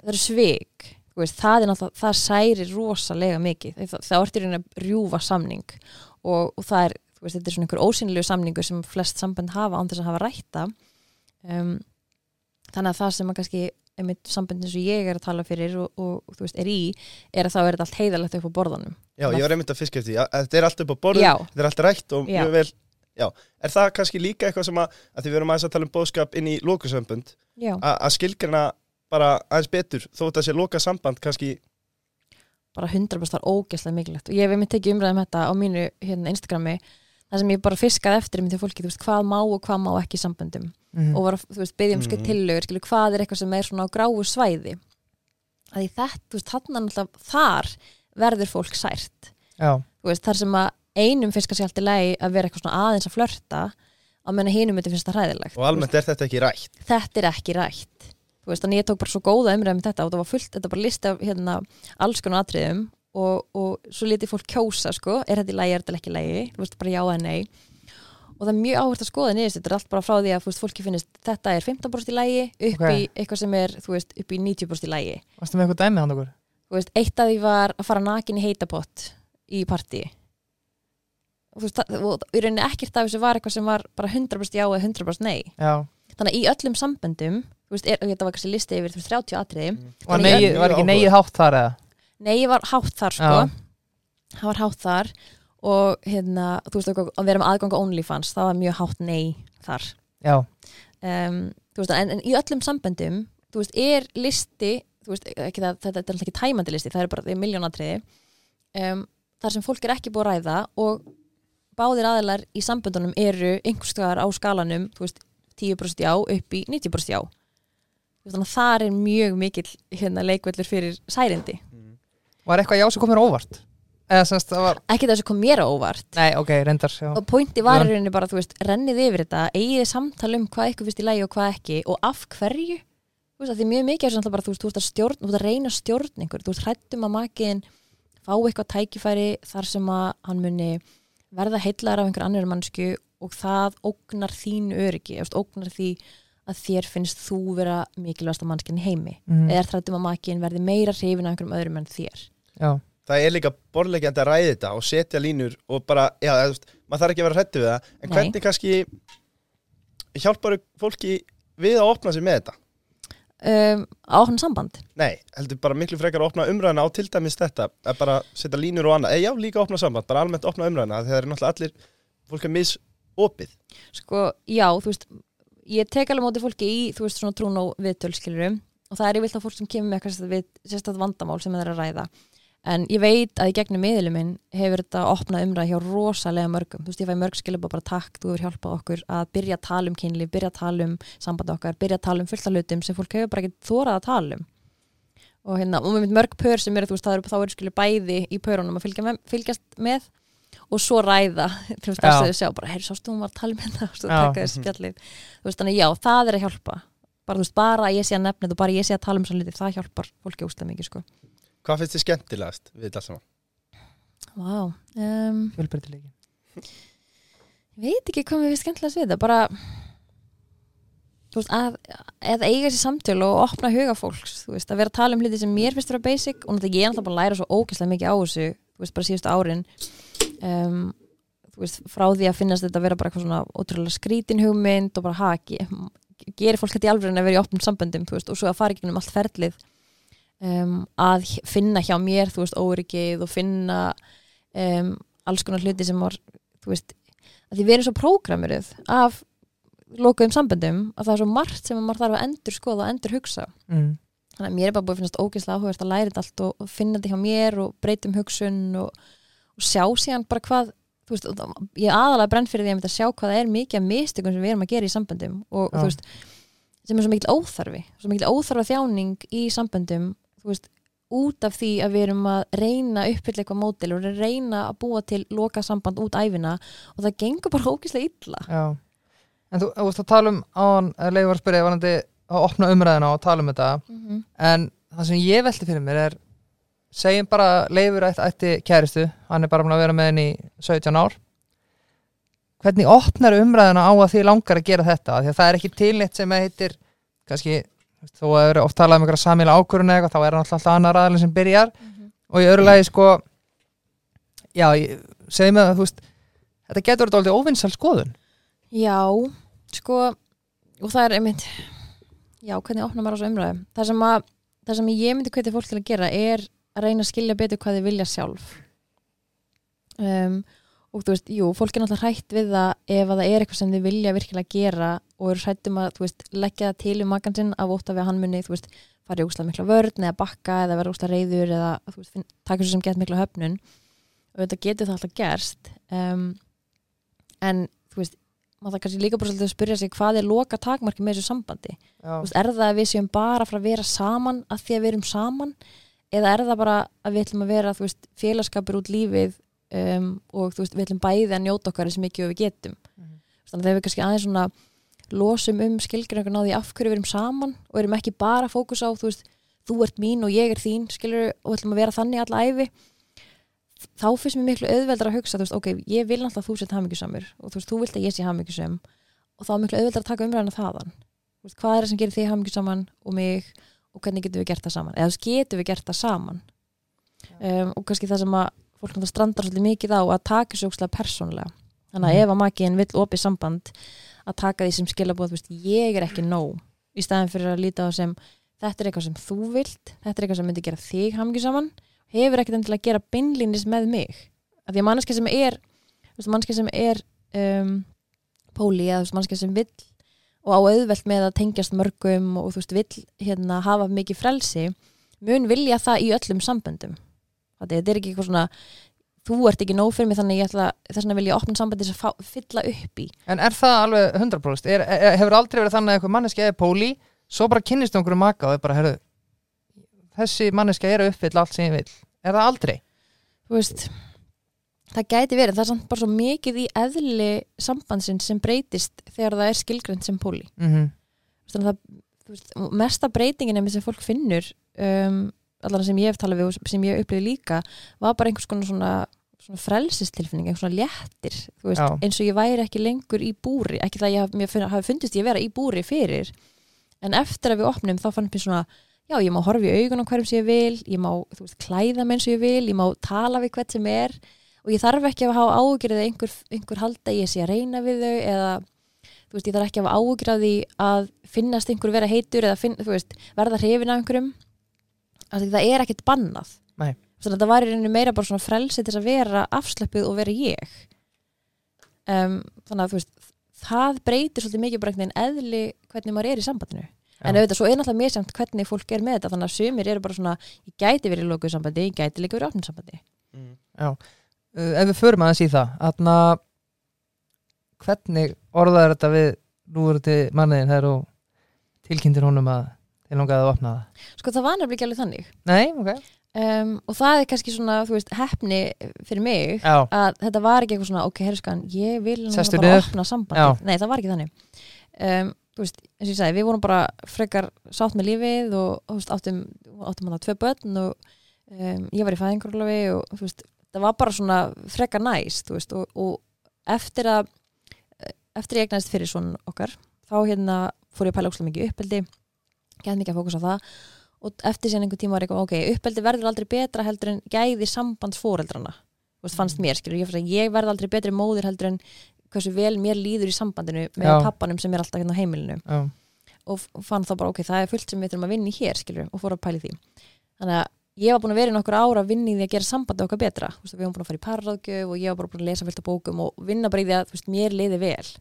Það er svik
það veist, það er náttúrulega, það særir rosalega mikið, það, það orðir reyna að rjúfa samning og, og það er þú veist, þetta er svona einhver ósynlegu samningur sem flest samband hafa án þess að hafa rætta um, þannig að það sem að kannski einmitt sambandin sem ég er að tala fyrir og, og, þú veist, er í, er að þá er þetta allt heiðalegt upp á borðunum.
Já, ég var einmitt að fiska eftir því, að þetta er allt upp á borðum,
Já.
þetta er allt rætt og
Já.
mjög vel Já, er það kannski líka eitthvað sem að, að því við erum aðeins að tala um bóðskap inn í lókusambund,
já,
að skilgrina bara aðeins betur, þó þetta sé loka samband kannski,
bara 100% var ógeðslega mikilvægt. Og ég hef einmitt tekið umræðum þetta á mínu hérna, Instagrami þar sem ég bara fiskaði eftir um því fólki, þú veist, hvað má og hvað má ekki samböndum.
Mhm.
og var þú veist, byggja um mm
Mhm.
tillögur skilur, hvað er eitthvað sem er svona á gráu svæði? Að því þetta, þú veist, þarna náttúrulega þar verður fólk sært.
Já,
þú veist, þar sem að einum finnst kannski allt í lagi að vera eitthvað svona aðeins að flörta á meðan hinum myndi finnst það hræðilegt.
Og almennt er þetta ekki rætt.
Þetta er ekki rætt þú veist, þannig ég tók bara svo góða umræðum með þetta og það var fullt, þetta var listi af hérna, alls konar atriðum og, og svo lítið fólk kjósa, sko, er þetta í lagi, er þetta ekki í lagi? Þú veist, bara já eða nei. Og það er mjög áhvert að skoða niður þetta er allt bara frá því að veist, fólki finnist þetta er 15% í lagi upp
Ok.
í eitthvað sem er, þú veist, upp í 90% í lagi.
Varstu með eitthvað dæmið hann okkur?
þú veist, eitt af því var að fara nakin í heitapott í partí. Og í rauninni ekkert af þessu var eitthvað sem var bara 100% já eða 100% nei.
Já,
þannig að í öllum samböndum þú veist, er, þetta var kannski listi yfir þú veist, 30 atriði
var,
Þannig
negið,
mjög
var ekki negið hátt þar eða?
nei, ég var hátt þar sko. Það var hátt þar. Og hérna, þú veist, eitthvað, að vera með aðgang á OnlyFans, það var mjög hátt nei þar.
Já,
um, veist, en, en í öllum samböndum þú veist, er listi veist, ekki það, þetta, þetta er alltaf ekki tæmandi listi það er bara, miljónatriði um, þar sem fólk er ekki búið að ræða og báðir aðilar í samböndunum eru einhverstaðar á skalanum þú veist, 10% já upp í 90% já þannig að þar er mjög mikill hérna leikvellur fyrir særindi.
Var eitthvað já sem kom mér óvart? það var,
ekki það sem kom mér óvart.
Nei, ok, reyndar já,
og pointi var í rauninni bara, þú veist, rennið yfir þetta eigið samtal um hvað ykkur finnst í lægi og hvað ekki og af hverju? Þú veist, því mjög mikið er svona bara, þú veist, þú ert að stjórn þú ert að reyna stjórn einhver, þú ert hrættum að makin fá eitthvað tækifæri þar sem að hann muni verða heillar af einhver annar mannsku og það ógnar þín öryggi, ógnar því að þér finnst þú vera mikilvægsta mannskinn í heimi
Mhm.
eða ert hrættum að makin verði meira hrifin af einhverjum öðrum en þér
já,
Það er líka borðlegjandi að ræði þetta og setja línur og bara, já, maður þarf ekki að vera hrættu við það, en
Nei.
hvernig kannski hjálpar fólki við að opna sig með þetta?
um, áhhann samband
Nei, heldur bara miklu frekar að opna umræðina á til dæmis þetta, að bara setja línur og annað, eða já, líka opna samband, bara almennt opna umræðina, þegar er náttúrulega allir, fólk er misopið.
sko, já, þú veist ég tek alveg móti fólki í, þú veist, svona trún og viðtölskilurum og það er yfirleitt á fólk sem kemur með sérstætt vandamál sem það er að ræða. En ég veit að í gegnum miðlum minn hefur þetta opnað umræð hjá rosalega mörgum. Þú veist, ég fæ mörg skilabá bara takk, þú hefur hjálpað okkur að byrja að tala um kynlíf, byrja að tala um samband okkar, byrja að tala um fullt af hlutum sem fólk hefur bara ekki þórað að tala um. Og hérna, og mörg pör sem eru, þú veist, eru, þá eru skilur bæði í pörunum að fylgja fylgjast með og svo ræða, þú veist, þess að þau sjá bara, herri, sástu hún var að tala um þetta? Og taka þessi spjallið, þú veist, þannig já, það er að hjálpa. Bara, þú veist, bara ég sé að nefna þetta og bara ég sé að tala um svo litið, það hjálpar fólki úslega mikið, sko.
Hvað finnst þið skemmtilegast við þetta saman?
Vá, um,
fjölbreytileiki.
ég veit ekki hvað mér finnst skemmtilegast við þetta, bara þú veist, að, að eiga sér samtöl og opna huga fólks, þú veist, að vera að tala um hluti sem mér finnst um, þú veist, frá því að finnast þetta að vera bara eitthvað svona ótrúlega skrítin hugmynd og bara ha, ge, gerir fólk þetta í alveg að vera í opnum samböndum, þú veist, og svo að fara ekki um allt ferlið um, að finna hjá mér, þú veist, óryggið og finna um, alls konar hluti sem var, þú veist að því við erum svo prógramuruð af lokuðum samböndum að það er svo margt sem maður þarf að endur skoða og endur hugsa
mm.
þannig að mér er bara búið að finnast ógeðslega áhugast að læra þetta allt og, og finna þetta hjá mér og breytum hugsun og, og sjá síðan bara hvað veist, ég aðalega brenn fyrir því að, að sjá hvað það er mikið af mistökum sem við erum að gera í samböndum og, og þú veist, sem er svo mikil óþarfi svo mikil óþarfa þjáning í samböndum þú veist, út af því að við erum að reyna að uppfylla eitthvað mótil og reyna að búa til loka samband út æfina og það gengur bara ógeðslega illa.
Já. En þú, veist að tala um áðan, leifur var að spyrja varandi að opna umræðina og tala um þetta.
Mm
en það sem ég velti fyrir mér er segjum bara leifur ætti kæristu, hann er bara að vera með henni í 17 ár. Hvernig opnar umræðina á að því langar að gera þetta, því að það er ekki tilnýtt sem heitir, kannski þú að eru oft talað um einhverja samíla ákvörun eða eitthvað, þá er hann alltaf annar aðalinn sem byrjar. Og í öðru lagi sko já, segjum að þú veist þetta getur verið dálítið óvinnsal skoðun.
Já, sko og það er einmitt já, hvernig opna maður á þessu umræðu? Það sem, að, það sem ég myndi hvetja fólk til að gera er að reyna að skilja betur hvað þið vilja sjálf. Um, og þú veist, jú, fólk er náttúrulega hrætt við það ef að það er eitthvað sem þið vilja virkilega gera og eru hrættum að, þú veist, leggja það til í makan sinn af ótt af við að hann muni, þú veist fara í úslega mikla vörn eða bakka eða vera úslega reyður eða, þú veist, taka svo sem gett mikla höfnun. Og þetta getur það alltaf gerst um, en, þú veist maður það kannski líka bara svolítið að spyrja sig hvað er loka takmarki með þessu sambandi? Veist, er það að við séum bara frá að vera saman að því að við erum saman eða er það bara að við ætlum að vera veist, félagskapur út lífið um, og veist, við ætlum bæði að njóta okkar eins mikið og við getum.
Mhm.
þannig að þegar við kannski aðeins svona losum um skilgrinningun á því af hverju við erum saman og erum ekki bara fókus á þú veist, þú ert mín og ég er þín skilur og ætlum að vera þannig alla æfi þá finnst mér miklu auðveldar að hugsa ok, ég vil alltaf að þú sett hamingjusamur og þú vilt að ég sé hamingjusum og þá er miklu auðveldar að taka umræðina og hvernig getum við gert það saman? Eða veist, getum við gert það saman? Um, og kannski það sem að fólk náttúrulega strandar svolítið mikið á að taka svo ókslega persónlega þannig að
Mhm.
ef að makiðin vill opið samband að taka því sem skilabóð, veist, ég er ekki nóg. Í staðin fyrir að líta á sem þetta er eitthvað sem þú vilt, þetta er eitthvað sem myndi gera þig hamingjusaman hefur ekkert endilega að gera beinlínis með mig. Að því að manneskja sem er manneskja sem er um, póli eða manneskja sem vill og á auðvelt með að tengjast mörgum og þú veist, vill hérna hafa mikið frelsi mun vilja það í öllum samböndum þetta er ekki eitthvað svona þú ert ekki nóg fyrir mig þannig ég ætla þess vegna vil ég opna að fá, fylla upp í
En er það alveg 100%? Er, er, hefur aldrei verið þannig að eitthvað manneski eða póli svo bara kynnist einhverju maka og er bara, herru þessi manneski er að uppfylla allt sem ég vil Er það aldrei?
þú veist það gæti verið, það er samt bara svo mikið í eðli sambandsinn sem breytist þegar það er skilgrænt sem póli
Mm
þannig að það, veist, mesta breytingin sem fólk finnur um, allan sem ég hef talað við og sem ég upplifði líka var bara einhvers konar svona, svona frelsistilfinning, einhvers svona léttir veist, eins og ég væri ekki lengur í búri ekki það að ég mér hafi fundist ég vera í búri fyrir en eftir að við opnum þá fann mér svona já, ég má horfa í augun á hverjum sem ég vil ég má, veist, klæða mig eins og ég vil ég má tala við hvert sem er og ég þarf ekki að hafa ágjörið að einhver, einhver halda ég sé að reyna við þau eða þú veist, ég þarf ekki að hafa því að finnast einhver vera heitur eða finn, veist, verða hrifin af einhverjum. Að það er ekkert bannað.
Nei.
þannig að þetta var í rauninu meira bara svona frelsi til að vera afslöpuð og vera ég. Um, þannig að þú veist það breytir svolítið mikið bara einhvern veginn eðli hvernig maður er í sambandinu. En auðvitað svo er náttúrulega mér hvernig fólk er með þetta þannig að sumir eru bara svona ég gæti verið í lokuð sambandi, ég gæti líka verið í opnum sambandi.
Mm.
Uh, ef við förum aðeins í það atna, hvernig orðaður þetta við nú eru til manniðin þegar þú tilkynntir honum að þið langaði að opna það?
Sko það var nefnilega ekki alveg þannig.
Nei, ok.
Um, og það er kannski svona, þú veist, hefni fyrir mig
já,
að þetta var ekki eitthvað svona ok, herskan, ég vil núna
Sestu
bara
niður.
opna sambandi nei, það var ekki þannig. Um, þú veist, eins og ég sagði, við vorum bara frekar sátt með lífið og þú veist, áttum, áttum hann að tvö börn og um, ég var í fæðingarlofi og þú veist, það var bara svona frekar næst, þú veist, og, og eftir að eftir ég egnaðist fyrir svona okkar þá hérna fór ég að pæla óslega mikið uppeldi gæði mikið að fókus á það og eftir síðan einhver tíma var eitthvað, ok, uppeldi verður aldrei betra heldur en gæði sambandsfóreldrana þú veist, fannst mér, skilur, ég, að ég verð aldrei betri móðir heldur en hversu vel mér líður í sambandinu með
Já.
pappanum sem er alltaf hérna á heimilinu.
Já,
og fann þá bara, ok, það er fullt sem við þurfum að vinna í hér, skilur, og fór að pæli því. Þannig að ég var búin að vera í nokkur ára að vinna í því að gera sambandi okkar betra. Þú veist, við varum búin að fara í parraðgjöf og ég var bara búin að lesa fullt af bókum og vinna bara í því að þú veist, mér liði vel.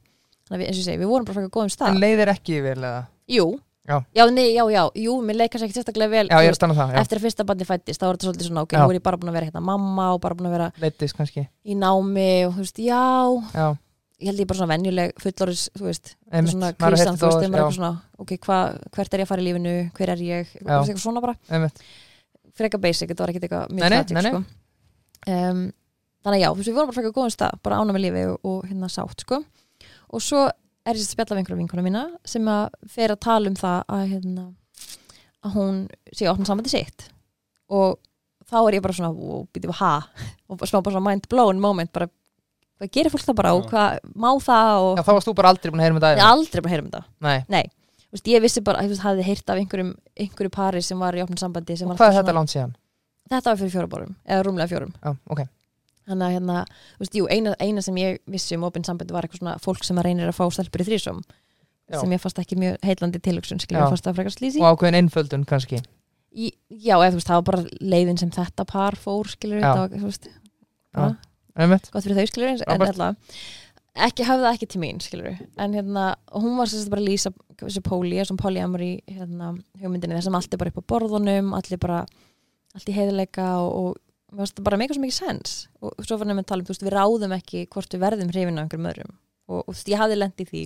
Þannig að við, eins og ég segi, við vorum bara frekar góðum stað.
En leiðir ekki vel eða?
Jú,
Já.
já, nei, já, já, jú, mér leik kannski ekki sérstaklega vel
já,
þú veist,
það,
eftir að fyrsta bandi fættist, þá var þetta svolítið svona, ok, nú er ég bara búin að vera hérna mamma og bara búin að vera
kannski.
í námi og þú veist, já,
já,
ég held ég bara svona venjuleg fullorðis, þú veist,
einmitt,
svona
hefði
þú veist,
já,
eitthvað svona, ok, hva, hvert er ég að fara í lífinu, hver er ég, eitthvað svona bara,
einmitt,
freka basic, þetta var ekkert eitthvað
Nei,
mjög
nei,
tragic,
nei, nei.
sko. Um, þannig að já, við vorum bara freka góðum stað, bara ána með lífi og, og hérna sátt, sko, og svo er ég að spjalla við einhverja vinkona mína sem að fer að tala um það að, hérna, að hún sé að opna sambandi sitt. Og þá er ég bara svona, og býtum ha, og bara smá bara svona mind blown moment, bara, hvað gerir fólk það bara og hvað, má það og
já, þá varst þú bara aldrei búin að heyra það
hef aldrei bara að heyra um þetta.
Nei,
Þú veist, ég vissi bara, ég hafði heyrt af einhverjum, einhverju pari sem var í opnum sambandi
og hvað er
alltaf
þetta langt síðan?
Þetta var fyrir fjóra bórum, eða rúmlega fjórum
já, ok,
Þannig að hérna, þú veist, jú, eina, eina sem ég vissi um opinn sambandi var eitthvað svona fólk sem að reynir að fá stelpur í þrísom
Já.
sem ég fannst ekki mjög heillandi
Já.
slísi
og ákveðin einföldun kannski
í, Já, eða þú veist, það var bara leiðin sem þetta par fór skilur,
Já.
þetta var, þú veist
einmitt,
gott fyrir þau skilur en
Frábært.
Ekki hafði það ekki til mín skilur en hérna, hún var sérst bara að lýsa þessu póli, þessum polyamory hérna, hugmyndinni, þessum allt er bara upp á borðunum allir bara, allt í heiðleika og, og mér fannst það bara meika svo mikið sens og svo var nefnum að tala um, þú veist, við ráðum ekki hvort við verðum hrifin af einhverjum öðrum. Og, og þú veist, ég hafði lent í því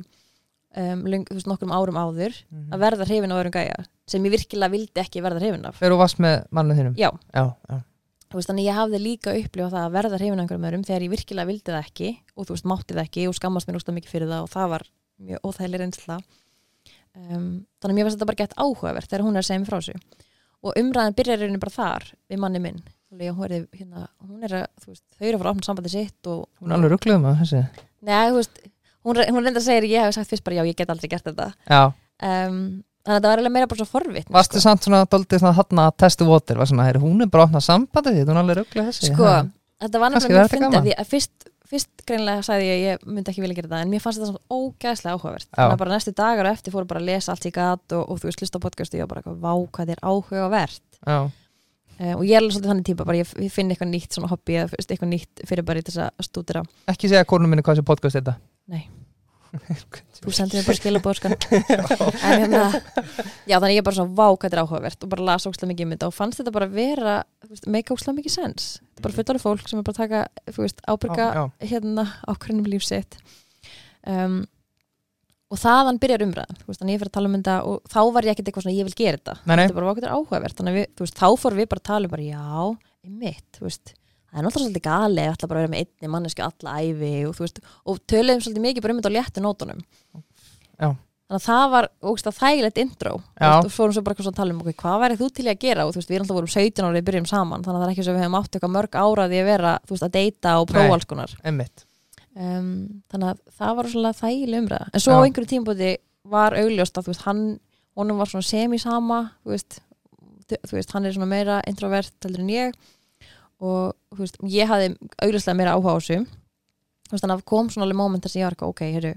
um, löng, þú veist, nokkrum árum áður
Mhm.
að verða hrifin af öðrum gæja sem ég virkilega vildi ekki verða hrifin af.
Þegar þú varst með mannu
Þú veist, þannig ég hafði líka upplifað það að verða hrifin einhverjum öðrum þegar ég virkilega vildi það ekki og þú veist, mátti það ekki og skammast mér úrst mikið fyrir það og það var mjög óþægileg reynsla. Um, þannig að mér fannst þetta bara gett áhugavert þegar hún er að mér frá sig og umræðan byrjar rauninni bara þar við manni minn. Hún, er, hérna, hún er að, veist, þau eru að fara að opna sambandi sitt og
hún er alveg ruggluð með þessi.
Nei, þú veist, hún, hún reynda að segja ég hef sagt fyrst bara já, ég get aldrei gert þetta.
Já,
um, að það var eiginlega meira bara svo forvitt
varstu samt svona doldið svona hann að testu votir, var svona, heyri, hún er bara að opna sambandi því, hún er alveg ruggluð þessi.
Sko,
Ha.
þetta var nefnilega mjög
þetta
fyndið því að fyrst, fyrst greinlega sagði ég ég myndi ekki vilja gera þetta en mér fannst þetta svona ógæðslega áhugavert. Þannig að bara næstu dagar og eftir fóru bara að lesa allt í gat og, og þú veist, hlusta á podcast og bara vá, hvað þetta er áhugavert. Uh, og ég er alveg svolítið þannig típa, bara ég, ég finn eitthvað nýtt svona hobby eða þú eitthvað nýtt fyrir bara í þess að stúdira
ekki segja konum minni hvað þessi podcast er þetta.
Nei. Þú sendir mér bara skilabóð sko. en hérna já þannig ég er bara svona vá hvað þetta er áhugavert og bara las ókslega mikið um þetta og fannst þetta bara vera make ókslega mikið sens bara fullorðið fólk sem er bara að taka ábyrga
já,
hérna ákveðnum lífsitt um, og þaðan byrjar umræðan veist, þannig ég fyrir að tala um þetta og þá var ég ekkert eitthvað svona ég vil gera þetta.
Nei, nei.
þetta er bara okkur áhugavert. Við, veist, þá fórum við bara að tala um bara já, einmitt, þú veist það er náttúrulega svolítið gali, ég ætla bara að vera með einni mannesku alla æfi og veist og töluðum svolítið mikið bara um þetta á léttu nótunum.
Já.
þannig að það var ógst að þægilegt intro. Og fórum svo bara eitthvað að tala um okay, hvað værið þú til að gera? Og veist, við erum alltaf vorum 17 ára við byrjum saman, þannig að það er ekki svo við hefum átt eitthvað mörg áraði að vera, veist, að deyta og prófa alls konar. um, þannig að það var svona þægileg umræða. En svo
Já.
á einhverju tímpúti var augljóst að hann, honum var semisama hann er meira introvert heldur en ég og veist, ég hafði augljóslega meira áhuga á þessu veist, þannig að kom svona alveg moment þar sem ég var eitthvað, ok, heyrðu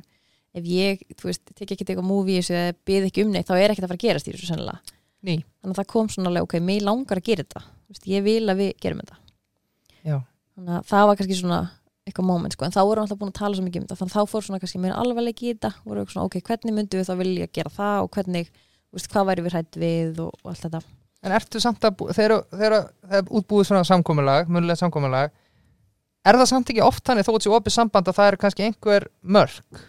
ef ég, þú veist, tek ekki eitthvað movie í þessu eða bið ekki um neitt, þá er ekkert að fara að gerast í þessu sennilega.
Ný,
Þannig að það kom svona alveg, ok, mér langar að gera þetta. Veist, ég vil að við gerum þetta.
já,
Þannig að það var kannski svona eitthvað moment, sko, en þá vorum alltaf búin að tala svo mikið um þetta, þannig að þá fór svona kannski mér alvarleik í þetta, voru eitthvað svona, ok, hvernig myndum við þá vilja gera það og hvernig, hvað væri við hrætt við og, og allt þetta.
En ertu samt að þegar það er útbúið svona samkomulag munlega samkomulag er það samt ekki oft þannig þó að sé opið samband að það er kannski einhver mörk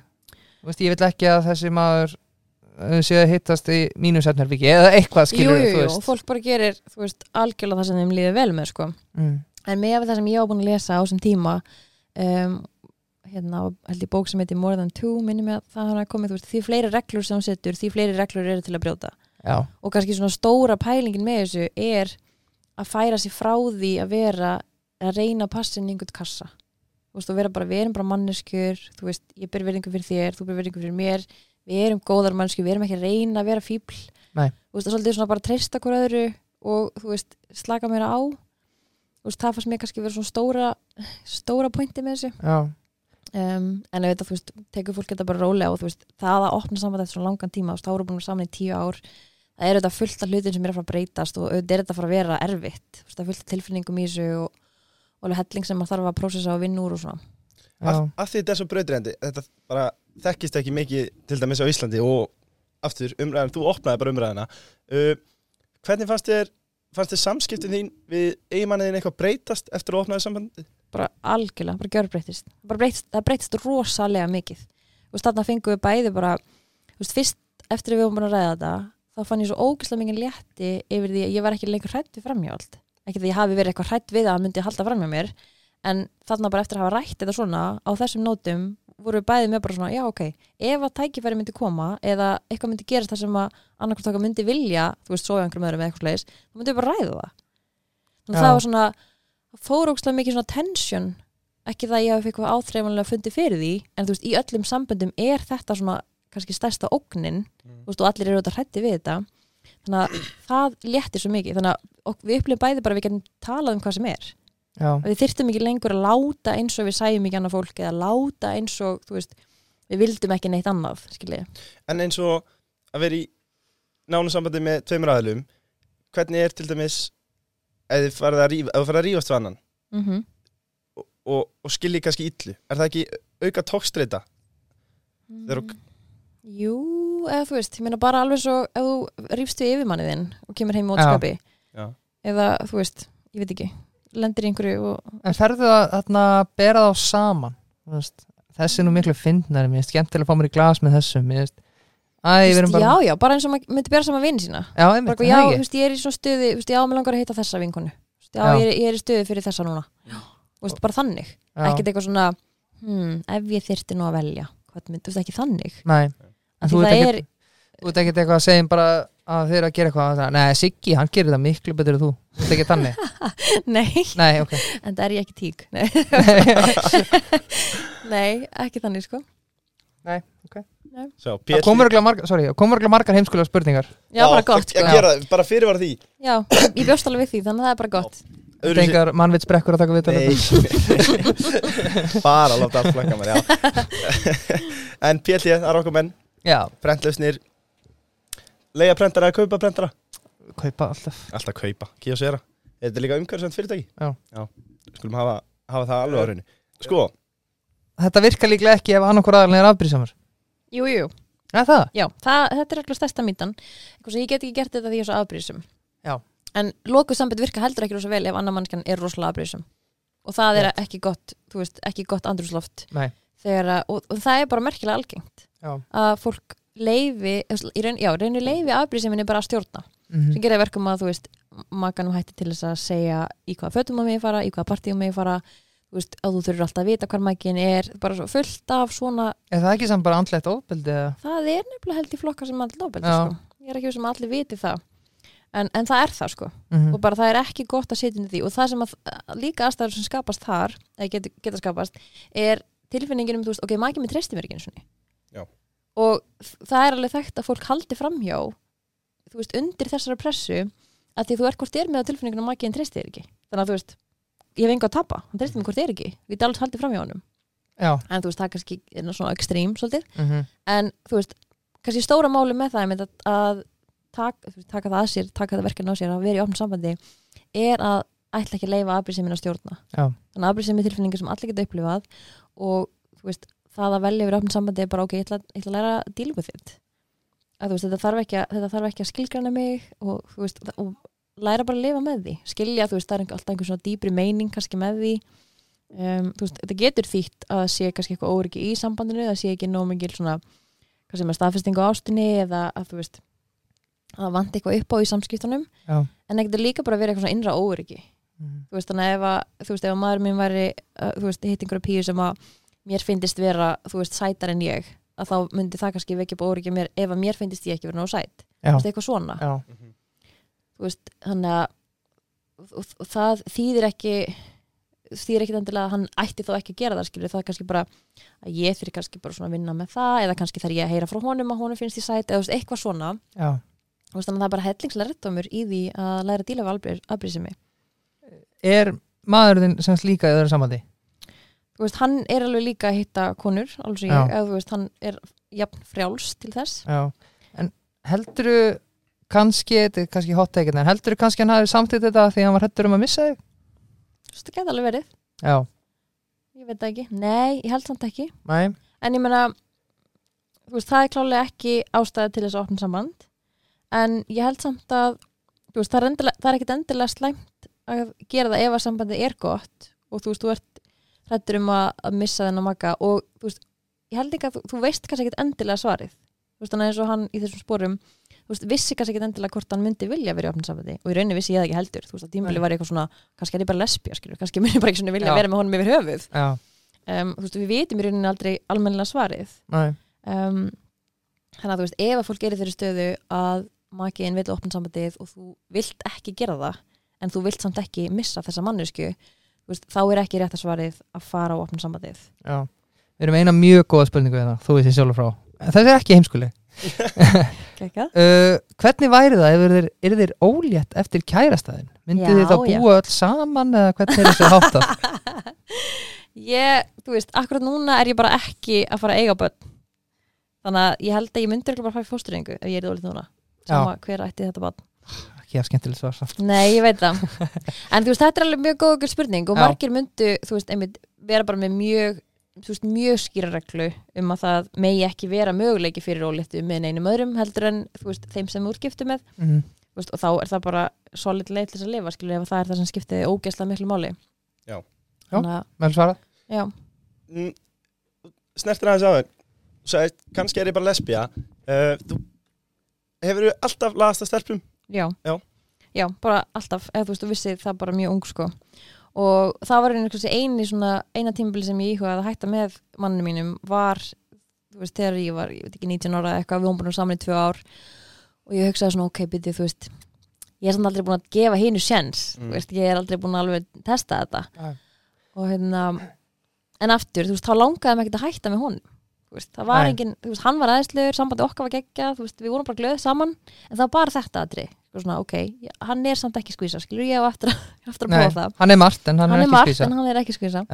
Þú veist, ég vil ekki að þessi maður uh, sé að hittast í mínu setnarviki eða eitthvað
Jú,
skilur
jú,
þú
jú, og
veist
fólk bara gerir, þú veist, algjörlega það sem þeim líður vel með, sko.
mm.
En með það sem ég var búin að lesa á þessum tíma um, hérna, held ég bók sem heitir More Than Two, minni mig að það hann að komið, þú veist, því fleiri reglur sem hún setur, því fleiri reglur eru til að brjóta.
Já,
Og kannski svona stóra pælingin með þessu er að færa sig frá því að vera að reyna að passa inn í einhvern kassa. Veist, bara, við erum bara manneskjur, þú veist, ég ber verðingu fyrir þér, þú ber verðingu fyrir mér, við erum góðar manneskjur, við erum ekki að reyna að vera fíbl.
Nei.
Þú veist, það er svolítið svona bara að treysta hver öðru og, þú veist, slaka mér á. Þú veist, það fannst mér kannski vera svona stóra, stóra pointi með þessu. Um, en þú veist, tekur fólk þetta bara rólega og þú veist, það að opna saman þetta svona langan tíma, þú veist, þá eru búin saman í tíu ár það er þetta fullt af hlutin sem er að fara að breytast og auðvitað er þetta að fara að vera erfitt. Þú veist, það er fullt af tilfinningum í þessu og, og alveg helling sem maður þarf að prósessa og vinna úr og svona.
Af, af því þetta er svo brautriðandi Þetta bara þekkist ekki mikið til dæmis á Íslandi og aftur umræðan, þú opnaði bara umræðina uh, Hvernig fannst þér fannst þér samskiptin þín við eiginmanniðin eitthvað breytast eftir að opnaði sambandi?
bara algjörlega, bara gjörbreytist bara breytist, það breytist rosalega mikið. Þú veist, þarna fengum við bæði bara þú veist, fyrst eftir að við vorum búin að ræða þetta þá fann ég svo ógislega mikið létti yfir því að ég var ekki lengur hrætt við framhjáld ekki því ég hafi verið eitthvað hrætt við að það myndi halda framhjá mér en þarna bara eftir að hafa rætt þetta svona á þessum nótum voru við bæði með bara svona, já ok ef að tækifæri myndi koma eða eitthvað myndi gerast þar sem að annarkvæmt okkar myndi vilja þú veist, svo einhverjum öðrum eða eitthvað slegis þá myndi við bara ræða það. Þannig að það var svona það fór ógstlega mikið svona tension. Ekki það að ég hafi eitthvað áþreifanlega fundið fyrir því en þú veist, í öllum samböndum er þetta svona kannski stærsta ógnin
Mm.
þú veist, og allir eru auðvitað hrætti við þetta. Þannig að það léttir svo mikið. Þannig að við upplifum bæði bara að við getum talað um hvað sem er.
Já,
að við þyrftum ekki lengur að láta eins og við sæjum ekki annað fólk eða láta eins og, þú veist, við vildum ekki neitt annað, skiljið.
En eins og að vera í nánu sambandi með tveimur aðlum hvernig er til dæmis ef þið farið að, að rífast við annan?
Mm
og, og, og skilji kannski illu. Er það ekki auka tókstreita? Þegar þú-
Jú, eða þú veist, ég meina bara alveg svo ef þú rífst við yfirmannið þinn og kemur heim í ótskapi
Já.
eða, þú veist, ég veit ekki lendir í einhverju og
en ferðu að þarna bera þá saman veist, þessi er nú miklu fyndnari mér finnst skemmtilega að fá mér í glas með þessum mér finnst, æ, við erum bara
já, já, bara eins og maður myndi bera saman vinn sína
já, er
já,
það
þú
ekki?
veist, ég er í svona stöði veist, já, mér langar að heita þessa vinkonu veist, já,
Já.
Ég, er, ég er í stöði fyrir þessa núna þú veist, bara þannig,
Já.
ekkert eitthvað svona hmm, ef ég þyrfti nú að velja hvað mynd, þú veist, ekki þannig
Nei, en þú ert
það
ekkert þú ert ekkert eitthvað að segja bara að þið eru að gera eitthvað það, Nei, Siggi, hann gerir það miklu betur en þú. Þú ert ekki þannig.
Nei,
Nei, ok.
En það er ég ekki tík. Nei. nei, ekki þannig, sko.
Það örugglega margar, sorry, það komur örugglega margar heimskulega spurningar.
Já, bara gott, sko.
gera það, bara fyrir var því.
Já, ég bjóst alveg við því, þannig að það er bara gott.
Öðruvísi-
Tengar mannvits brekkur að taka við
Nei. Bara að láta allt flakka mér, já. En PLT, það er okkur menn Prentlausnir. Leia prentara eða kaupa prentara?
Kaupa alltaf.
Alltaf kaupa, kíosera Er þetta líka umhverfisvænt fyrirtæki?
Já.
Skulum hafa, hafa það alveg á hreinu. Sko,
Þetta virkar líklega ekki ef annarkur aðalinn er afbrísamur
jú, jú,
Já, það?
já, það, þetta er eitthvað stærsta mítan eitthvað sem ég get ekki gert þetta því ég er svo afbrýðsum
Já.
en lokuð samband virka heldur ekki rosa vel ef annar mannskan er rosalega afbrýðsum og það er ekki gott, þú veist, ekki gott andrúsloft
Nei,
þegar að, og, og það er bara merkilega algengt
já.
að fólk leifi, í raun, já, reyni leifi afbrýðseminni bara að stjórna
mm
sem gerir verkum að, þú veist, makanum hætti til þess að segja í hvaða fötum á mig fara, í hvaða partíum mig fara þú veist, að þú þurfur alltaf að vita hvar makin er bara svo fullt af svona
Er það ekki samt bara andlegt ofbeldi
það er nefnilega held í flokka sem allir ofbeldi sko. ég er ekki sem allir viti það. En, en það er það sko.
Mm
og bara það er ekki gott að setja inn í því. Og það sem að líka aðstæður sem skapast þar eða geta, skapast er tilfinningin um, þú veist, ok, maður ekki með treysti mér ekki einu sinni.
Já.
Og það er alveg þekkt að fólk haldi framhjá þú veist, undir þessara pressu að því þú er hvort er með á tilfinningin að maður ekki treysti þér ekki. Þannig að þú veist, ég hef enga að tapa hann treysti mér hvort er ekki, við get alveg haldið framhjá honum.
Já,
en þú veist, það er kannski svona ekstrím svolítið,
mhm,
en þú veist kannski stóra máli með það að, að taka, veist, taka það að sér, taka það verkefni á sér að vera í opnum sambandi er að ætla ekki að leifa afbrýðsemin að stjórna.
Já.
þannig að afbrýðsemi tilfinningar sem allir geta upplifað og þú veist, það að velja yfir opnum sambandi er bara ok, ég ætla, ég ætla að læra að díla við þitt að þú veist, þetta þarf ekki að, þetta þarf ekki að skilgrana mig og veist, og læra bara að lifa með því. Skilja, þú veist, það er alltaf einhver svona dýpri meining kannski með því. Um, veist, þetta getur þýtt að sé kannski eitthvað óryggi í sambandinu, það sé ekki nóg mikil svona, hvað sem er staðfesting á ástinni eða að þú veist að það vanti eitthvað upp á í samskiptunum.
Já,
en það getur líka bara verið eitthvað svona innra óryggi
mhm,
þú veist, þannig að ef að, veist, ef að maður minn væri þú veist, hitt einhverja píu sem að mér finnist vera, þú veist, sætar en ég að þá myndi það kannski vekja upp óryggi mér ef að mér finnist ég ekki vera nóg sæt. Þú veist, eitthvað svona.
Já,
þú veist, þannig að og, og, það þýðir ekki þýðir ekki endilega að hann ætti þá ekki að gera það skilur, það er kannski bara að ég þurfi kannski bara svona að vinna með það eða kannski þarf ég að heyra frá honum að honum finnst ég sæt eða eitthvað svona.
Já.
Þú veist, þannig að það er bara hellingslega í því að læra að díla við afbrýðsemi
Er maðurinn sem sagt líka í öðru sambandi?
Þú veist, hann er alveg líka að hitta konur alveg sem ég, eða þú veist, hann er jafn frjáls til þess.
Já, en heldurðu kannski, þetta er kannski hot take en heldurðu kannski hann hafi samtitt þetta því hann var hættur um að missa þig?
Þú veist, það geta alveg verið,
Já,
ég veit það ekki. Nei, ég held samt ekki,
næ,
en ég meina þú veist, það er klálega ekki ástæða til þess að opna samband. En ég held samt að þú veist, það er, endilega, það er ekkit endilega slæmt að gera það ef að sambandið er gott og þú veist, þú ert hrættur um að, missa þennan maka og veist, ég held ekki að þú, þú veist kannski ekkit endilega svarið. Veist, eins og hann í þessum sporum veist, vissi kannski ekkit endilega hvort hann myndi vilja vera í sambandi og í rauninni vissi ég það ekki heldur. Þú veist, að tímabili
Nei.
var eitthvað svona, kannski er ég bara skilur, kannski myndi bara ekki svona vilja
Já.
vera með honum yfir höfuð. Um, þú veist, við vitum í rauninni aldrei almennilega svarið. Um, þannig að þú veist, ef að fólk er í þeirri stöðu að makiðin vil sambandið og þú vilt ekki gera það en þú vilt samt ekki missa þessa mannesku veist, þá er ekki rétt að svarið að fara á opna sambandið.
Já. Við erum eina mjög góða spurningu hérna, þú veist ég sjálfur frá. Þessi er ekki heimskuli uh, Hvernig væri það ef þeir, er þeir ólétt eftir kærastæðin? Myndið þið þá búa öll saman eða hvernig er þessu háttað?
ég, þú veist, akkurat núna er ég bara ekki að fara að eiga börn. Þannig að ég held að ég myndir bara að fara í fósturingu ef ég er dólið núna. Sama hver ætti þetta barn
Ekki að skemmtilegt svar samt.
Nei, ég veit það En þú veist, þetta er alveg mjög góð okkur spurning og
Já.
margir myndu, þú veist, einmitt vera bara með mjög, þú veist, mjög skýra reglu um að það megi ekki vera möguleiki fyrir ólittu með neinum öðrum heldur en, þú veist, þeim sem þú ert giftu með
mm
þú veist, og þá er það bara solid leið til þess að lifa, skilur, ef það er það sem skiptiði ógeðslega miklu máli
Já.
Vel svarað?
já,
Mm, Snertir aðeins á Sæði, kannski er ég bara lesbía uh, Þú hefur alltaf lagast að stelpum
já
Já.
Já, bara alltaf, eða þú veist, þú vissið það bara mjög ung, sko og það var eini svona, eina tímabili sem ég íhugaði að hætta með mannum mínum var þú veist, þegar ég var, ég veit ekki 19 ára eitthvað, við vorum búin saman í tvö ár og ég hugsaði svona, ok, byrju, þú veist ég er samt aldrei búin að gefa hinu sjens
Mm.
veist, ég er aldrei búin að alveg testa þetta
Já.
og hérna en aftur, þú veist, þá langaði mig ekki að hætta með þú veist, það var
Nei.
engin, þú veist, hann var aðeinslegur sambandi okkar var geggjað, þú veist, við vorum bara glöð saman en það var bara þetta aðri svona, ok, hann er samt ekki skvísa, skilur ég á eftir, að- eftir að prófa það.
hann er margt en hann,
hann
er ekki skvísa.
en hann er ekki skvísa.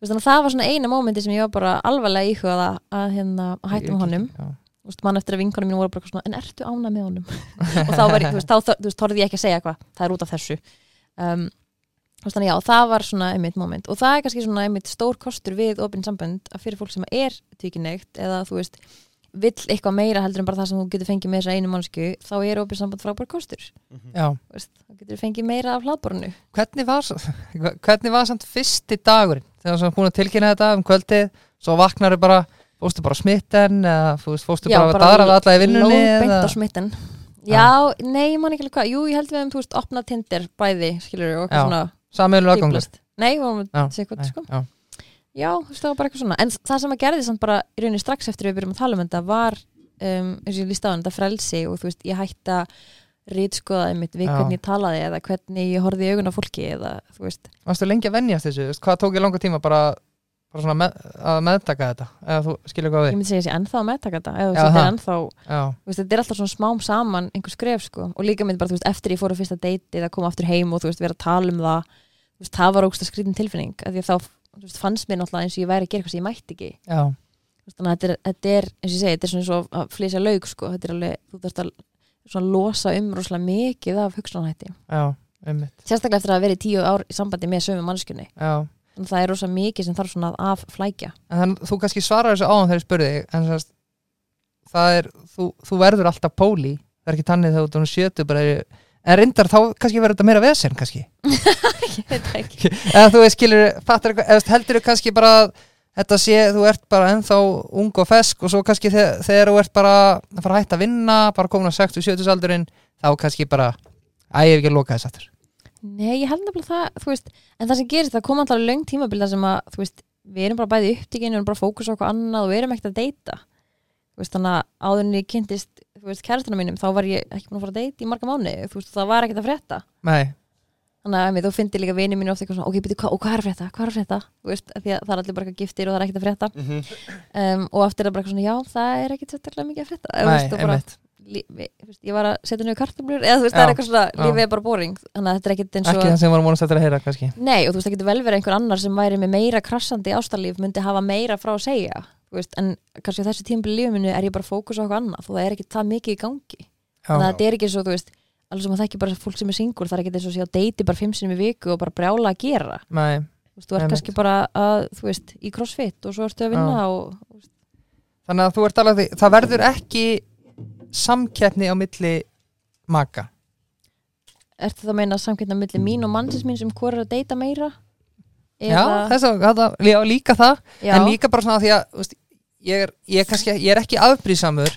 Að það var svona eina mómenti sem ég var bara alvarlega íhugað að, að, hérna, að hætta með honum. veist, mann eftir að vinkonum mínu voru bara svona, en ertu ána með honum? Og þá var veist, þá veist, þorði ég ekki að segja eitthvað. Það er út af þessu. Um, þannig já, það var svona einmitt moment. Og það er kannski svona einmitt stór kostur við opinn sambönd að fyrir fólk sem er tvíkineitt eða þú veist, vill eitthvað meira heldur en bara það sem þú getur fengið með þessa einu mannsku þá er opinn sambönd frábær kostur.
Já.
Þú veist, þá getur fengið meira af hlaðborinu
Hvernig var, hvernig var samt fyrsti dagurinn? Þegar þú búin að tilkynna þetta um kvöldið svo vaknar þau bara, fórstu bara smitten eða þú veist, fórstu bara að dara við alla í vinnunni
lóðbeint
eða,
á smitten. Já, nei, ég man ekki alveg hvað. Jú, ég held við um, þú veist, opnað Tinder bæði, skilur og
Já,
eitthvað svona
aðgangur
fíblast. Nei, við vorum
Já,
að segja hvað,
Nei,
sko
já.
Þú veist, það var bara eitthvað svona En það sem að gerði samt bara í rauninni strax eftir við byrjum að tala um þetta var um, eins og ég líst á þetta frelsi og þú veist, ég hætti að rítskoða einmitt við
Já.
hvernig ég talaði eða hvernig ég horfði í augun á fólki eða, þú veist,
Varstu lengi að venjast þessu, Þú veist, hvað tók ég langa tíma bara, bara svona með, að meðtaka þetta eða þú skilur hvað
ég
við
myndi segja þessi ennþá að meðtaka þetta eða þú
Já,
veist, þetta
það.
er ennþá
Já,
þú veist, þetta er alltaf svona smám saman einhver skref sko og líka mynd bara þú veist eftir ég fór á fyrsta deiti eða koma aftur heim og þú veist vera að tala um það þú veist, það var ógst að skrítin tilfinning af því að þá veist, fannst mér náttúrulega eins og ég væri að gera eitthvað sem ég mætti ekki. Veist, þannig að þetta er, þetta er, eins og ég segi, þetta er svona og að flýsa laug sko, þetta er alveg, þú þarfst að svona losa um rosalega mikið af hugsanahætti sérstaklega eftir að hafa verið tíu ár í sambandi með sömu þannig að það er rosalega mikið sem þarf svona að flækja
en þannig, þú kannski svarar þessu áðan þegar ég spurði en sérst, það er, þú, þú verður alltaf póli, það er ekki tannið þegar þú sjötu bara, en reyndar þá kannski verður þetta meira vesen kannski.
Ég veit það ekki.
Eða þú veist, skilur, fattar eða heldur þú kannski bara að þetta sé, þú ert bara ennþá ung og fesk og svo kannski þegar, þegar þú ert bara að fara að hætta að vinna, bara komin á 60-70 aldurinn, þá kannski bara að ég hef ekki að loka þess aftur.
Nei, ég held nefnilega það, þú veist en það sem gerist, það kom alltaf löng tímabil þar sem að, þú veist, við erum bara bæði upptíkin við erum bara að fókusa á eitthvað annað og við erum ekkert að deyta. Þú veist, þannig að áður en ég kynntist, þú veist, kærastana mínum þá var ég ekki búin að fara að deyta í marga mánu þú veist, það var ekkert að frétta.
Nei,
þannig að einmitt, þú finnir líka vini mínu ofta eitthvað svona, ok, byrju, hva, og hvað er að frétta, hvað er að frétta? Þú veist, af því að það er allir bara eitthvað giftir og það er ekkert að frétta. Um, og aftur er það bara eitthvað svona, já, það er ekkert sérstaklega mikið að frétta.
Nei,
veist, bara, lí, við, veist, ég var að setja niður kartumlur eða þú veist, það
Já,
er eitthvað svona,
já.
lífið er bara boring. Þannig að þetta er ekkert eins
Ekki
og
það sem varum vonast eftir að heyra kannski.
Nei, og þú veist, það getur vel verið einhver annar sem væri með meira krassandi ástarlíf myndi hafa meira frá að segja veist, en kannski á þessu tímabili lífið minu er ég bara að fókusa á eitthvað annað og það er ekki það mikið í gangi. Þannig að þetta er ekki svo, þú veist alveg sem að það ekki bara fólk sem er singur það er ekki eins og sé á deiti bara fimm sinni í viku og bara brjála að gera.
Nei,
þú veist, þú ert kannski bara að, þú veist, í crossfit og svo ertu að vinna og, veist,
þannig að þú ert alveg það verður ekki samkeppni á milli maka?
Ertu það að meina samkvæmna milli mín og mannsins mín sem hvort er að deita meira?
Já, þess að, já, líka það.
Já,
en líka bara svona því að þú veist, ég, er, ég, kannski, ég er ekki afbrísamur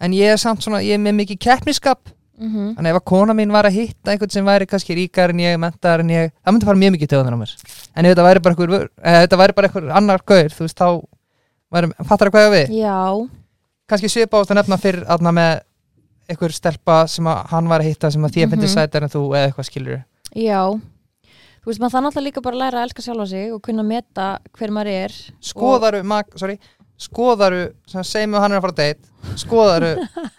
en ég er samt svona, ég er með mikið keppniskap.
Mhm,
Þannig ef að kona mín var að hitta einhvern sem væri kannski ríkar en ég, mentar en ég það myndi fara mjög mikið töðunar á mér. En ef þetta væri bara einhver, ef þetta væri bara einhver annar gaur, þú veist, þá væri, fattar það hvað ég á við?
já,
Kannski svipa ást að nefna fyrir aðna með einhver stelpa sem að hann var að hitta sem að því að
Mhm.
fyndi sætar en þú eða eitthvað skilur
já. Þú veist, maður það náttúrulega líka bara að læra að elska sjálfa sig og kunna meta hver maður er
skoðaru, mag, sorry skoðaru, sem segjum að hann er að fara að date skoðaru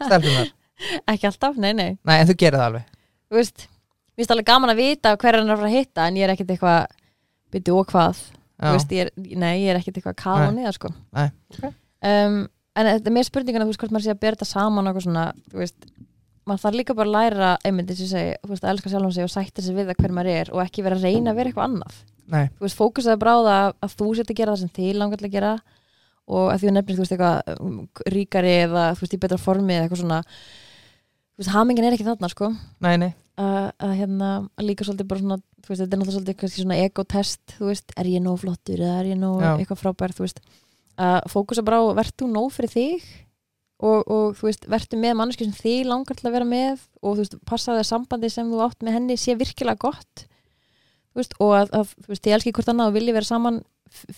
stelpunar
ekki alltaf, nei, nei.
Nei, en þú gerir það alveg.
Þú veist, mér finnst alveg gaman að vita hver hann er að fara að hitta en ég er ekkert eitthvað byrju og hvað? Veist, ég er, nei, ég er ekkert eitthvað að kafa
Nei.
niður sko.
Nei.
um, en þetta er mér spurninguna þú veist hvort maður sé að bera þetta saman og svona, þú veist maður þarf líka bara að læra einmitt þess að þú veist, að elska sjálfum sig og sætta sig við það hver maður er og ekki vera að reyna að vera eitthvað annað.
Nei,
þú veist, fókusaði bara á það að, að þú sért að gera það sem þið langar til að gera og að því að nefnir, þú veist, eitthvað um, ríkari eða, þú veist, í betra formi eða eitthvað svona þú veist, hamingin er ekki þarna, sko.
Nei, nei.
Að, að hérna, að líka svolítið bara svona þú veist, þetta er náttúrulega svolítið kannski svona ego-test þú veist, er ég nóg flottur eða er ég nóg
Já.
eitthvað frábær, þú veist. Að fókusa bara á, verður þú nóg fyrir þig? Og, og þú veist, verður með manneski sem þig langar til að vera með? Og þú veist, passaði að sambandi sem þú átt með henni sé virkilega gott veist, og að, að þú veist, þið elski hvort annað og vilji vera saman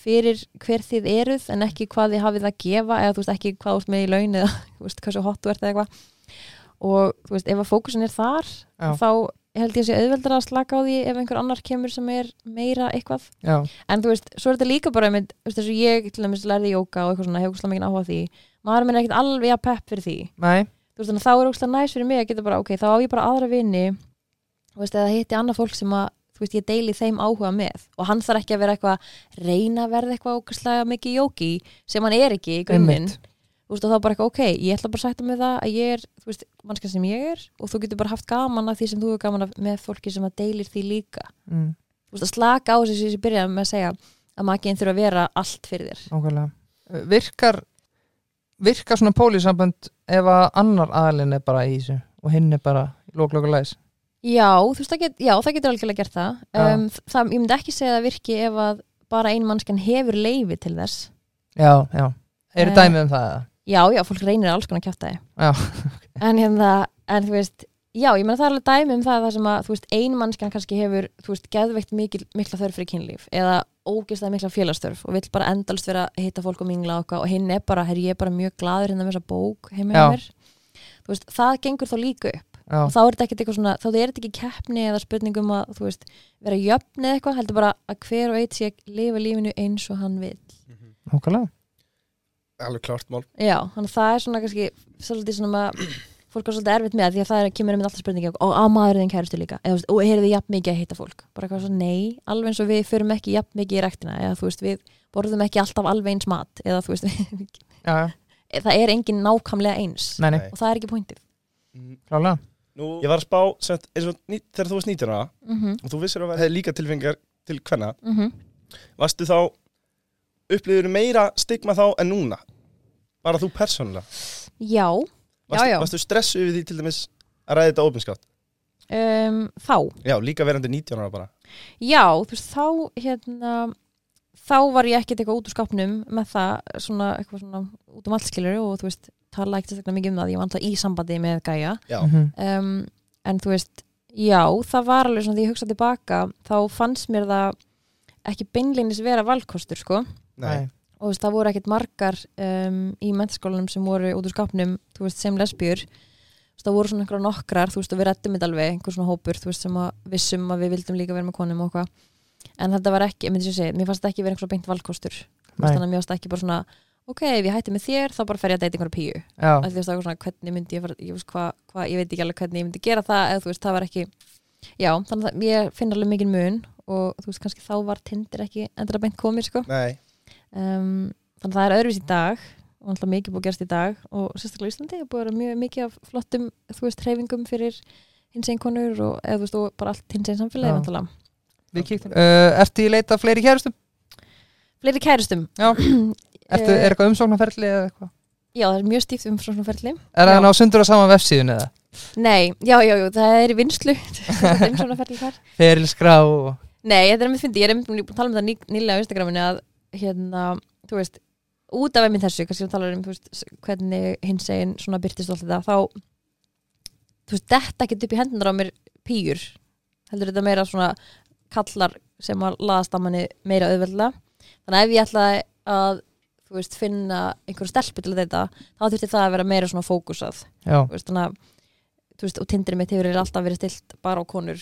fyrir hver þið eruð en ekki hvað þið hafið að gefa eða þú veist, ekki hvað þú ert með í laun eða þú veist, hversu hot þú ert eða eitthvað. Og þú veist, ef að fókusin er þar
Já.
þá held ég að sé auðveldar að slaka á því ef einhver annar kemur sem er meira eitthvað.
Já,
en þú veist, svo er þetta líka bara einmitt, þú veist, þess að ég til dæmis lærði jóka og eitthvað svona, hefur úrslega mikið áhuga því. Maður minn er ekkert alveg að pepp fyrir því.
Nei,
þú veist, þannig að þá er úrslega næs fyrir mig að geta bara, ok, þá á ég bara aðra vini þú veist, eða hitti annað fólk sem að veist, ég deili þeim áhuga með. Og hann þarf ekki að vera eitthvað reyna að verða eitthvað ógæslega mikið jóki sem hann er ekki í veist, og þá bara eitthvað, ok, ég ætla bara að sætta með það að ég er, þú veist, mannskja sem ég er og þú getur bara haft gaman af því sem þú er gaman af með fólki sem að deilir því líka.
Mm,
þú veist, að slaka á þessu sem ég byrjaði með að segja að makiðin þurfa að vera allt fyrir þér.
Ákveðlega Virkar virkar svona pólisambönd ef að annar aðalinn er bara í þessu og hinn er bara lóklokkur læs
Já, þú veist, það, get, já, það getur algjörlega gert það. Um, það ég myndi ekki segja að það virki ef að bara ein mannskan hefur leifi til þess.
Já, já, eru
Eh,
dæmið um það?
Já, já, fólk reynir alls konar kjátt
Já,
en, hérna, en þú veist Já, ég meina það er alveg dæmi um það, það sem að þú veist, ein mannskan kannski hefur, þú veist, geðveikt mikil, mikla þörf fyrir kynlíf eða ógeðslega mikla félagstörf og vill bara endalst vera að hitta fólk og mingla eitthvað og hinn er bara, herr, ég er bara mjög glaður hérna með þessa bók
Já.
hjá mér. Þú veist, það gengur þá líka upp
já,
og þá er þetta ekkert eitthvað svona, þá er þetta ekki keppni eða spurningum að, þú veist, vera jöfn eða eitthvað, heldur bara að hver og eitt sé að lifa lífinu eins og hann vil
ákveðlega
Alveg klart mál.
Já, þannig að það er svona kannski svolítið svona, fólk er svolítið erfitt með því að það er, kemur með alltaf spurningi og á maður þinn kærustu líka? Eða, þú veist, og er þið jafn mikið að hitta fólk? Bara eitthvað svo nei, alveg eins og við förum ekki jafn mikið í rektina eða þú veist við borðum ekki alltaf alveg eins mat eða þú veist
já, já,
það er engin nákvæmlega eins
nei, nei,
og það er ekki pointið.
Mm,
klálega
Ég var að spá, sett, eins og ný, þegar þú varst 19 ára
mm -hmm,
og þú vissir að það hefði líka tilfengar til hvenna
mhm.
Varstu þá, upplýður meira stigma þá en núna? Bara þú persónulega
Já,
Varstu,
já, já
varstu stressu yfir því til dæmis að ræða þetta opinskátt?
um, Þá,
Já, líka verandi 19 ára bara
já, þú veist þá hérna þá var ég ekkert eitthvað út úr skápnum með það svona, eitthvað svona út um allt skilur og þú veist, tala ekkert eitthvað mikið um það ég var alltaf í sambandi með gæja
Mhm.
um, en þú veist já, það var alveg svona því ég hugsa tilbaka þá fannst mér það ekki beinleinis vera valkostur sko.
Nei,
og þú veist, það voru ekkert margar um, í mentaskólanum sem voru út úr skápnum þú veist, sem lesbjur það voru svona einhverja nokkrar, þú veist, og við rættum þetta alveg einhver svona hópur, þú veist, sem að vissum að við vildum líka vera með konum og hvað en þetta var ekki, ég myndi sér segja, mér fannst þetta ekki vera einhverja beint valkostur, þannig að mér fannst ekki bara svona ok, ef ég hætti með þér, þá bara fer ég að deyta einhverja píu. Þú veist, það var svona, hvernig myndi ég fara, ég veist hvað, hva, ég veit ekki alveg hvernig ég myndi gera það eða þú veist, það var ekki já, þannig að ég finn alveg mikið mun og þú veist, kannski þá var Tinder ekki endur að beint komið, sko.
Nei.
Um, þannig að það er öðruvis í dag og alltaf mikið búið að gerast í dag og sérstaklega í Íslandi er búið að vera mjög mikið af flottum þú veist, hreyfingum fyrir hins einn konur og, eða veist, og bara allt hins einn samfélagi
Ertu í leita fleiri kærustum?
fleiri kærustum.
Já. Ertu,
Eh,
er eitthvað umsóknarferli eða eitthvað?
já, það er mjög stíft um svona ferli
Er það ná sundur á sama vefsíðun eða?
nei, já, já, já, það er í vinslu það er ferli þar.
Ferilskrá og...
Nei, þetta er með fyndi, ég er einmitt búin að tala um það ný, nýlega á Instagraminu að hérna, þú veist, út af einmitt þessu, kannski að tala um þú veist, hvernig hins eginn svona byrtist og allt þetta, þá þú veist, þetta ekki upp í hendunar á mér pýjur, heldur þetta meira svona kallar sem að laðast að manni meira auðveldlega. Þannig að ef ég ætlaði að þú veist, finna einhverju stelpu til þetta þá þurfti það að vera meira svona fókusað. Veist, þannig að þú veist, og tindrið mitt hefur alltaf verið stilt bara á konur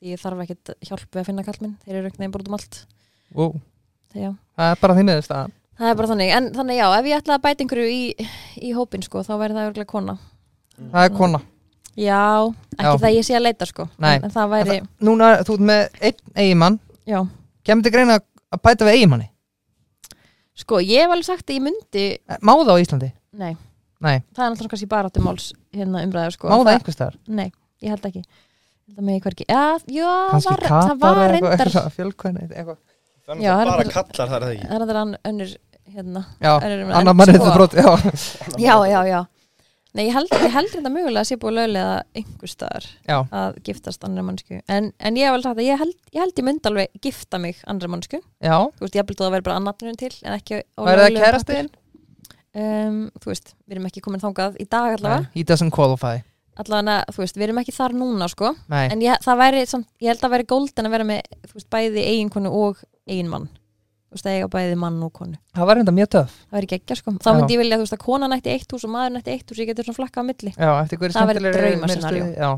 því ég þarf ekkert hjálp við að finna kallminn þeir eru einhvern veginn bara út um allt.
Wow.
það,
það er bara því neðist að
það er bara þannig, en þannig já, ef ég ætla að bæta einhverju í, í hópin sko, þá væri það örgulega kona.
Það er kona.
Já, ekki
Já.
það ég sé að leita sko
Nei.
en, það væri,
Núna, þú ert með einn eigimann
já.
Kemur til greina að bæta við eigimanni?
Sko, ég hef alveg sagt að ég myndi
Má það á Íslandi?
nei,
Nei,
það er náttúrulega kannski bara áttum máls hérna umræður sko.
Má það einhvers staðar?
nei, ég held ekki. Ég held að mig hvergi, já, já
Kannski
var, það
Katar
var
eða
reyndar
eitthvað fjölkvæni eitthvað.
Þannig
Já,
að
það er
bara
bara-
kallar þar er það ekki.
Það er þetta önnur hérna,
Já,
önnur umræða.
annar
sko-
þetta brot Já,
já, já, já Nei, ég held, ég held þetta mögulega að sé búið löglega einhver staðar að giftast annari mannsku en, en ég hef alveg sagt að ég held, ég held ég myndi alveg gifta mig annari mannsku
já.
Þú veist, ég held að það væri bara annarnum til en ekki á
Væri það
löglegum
kærastiðin?
pappír. um, Þú veist, við erum ekki komin þangað í dag allavega.
He doesn't qualify.
Allavega, þú veist, við erum ekki þar núna sko.
Nei,
en ég, það væri, samt, ég held að væri golden að vera með þú veist, bæði eiginkonu og eiginmann þú veist, eiga bæði mann og konu.
Það var enda mjög töff.
Það væri geggja sko, þá myndi ég vilja þú veist að konan ætti eitt hús og maður ætti eitt hús, ég getur svona flakka á milli.
Já, eftir hverju
Það væri
skemmtilegri
draumascenaríó.
miðstöð- Já,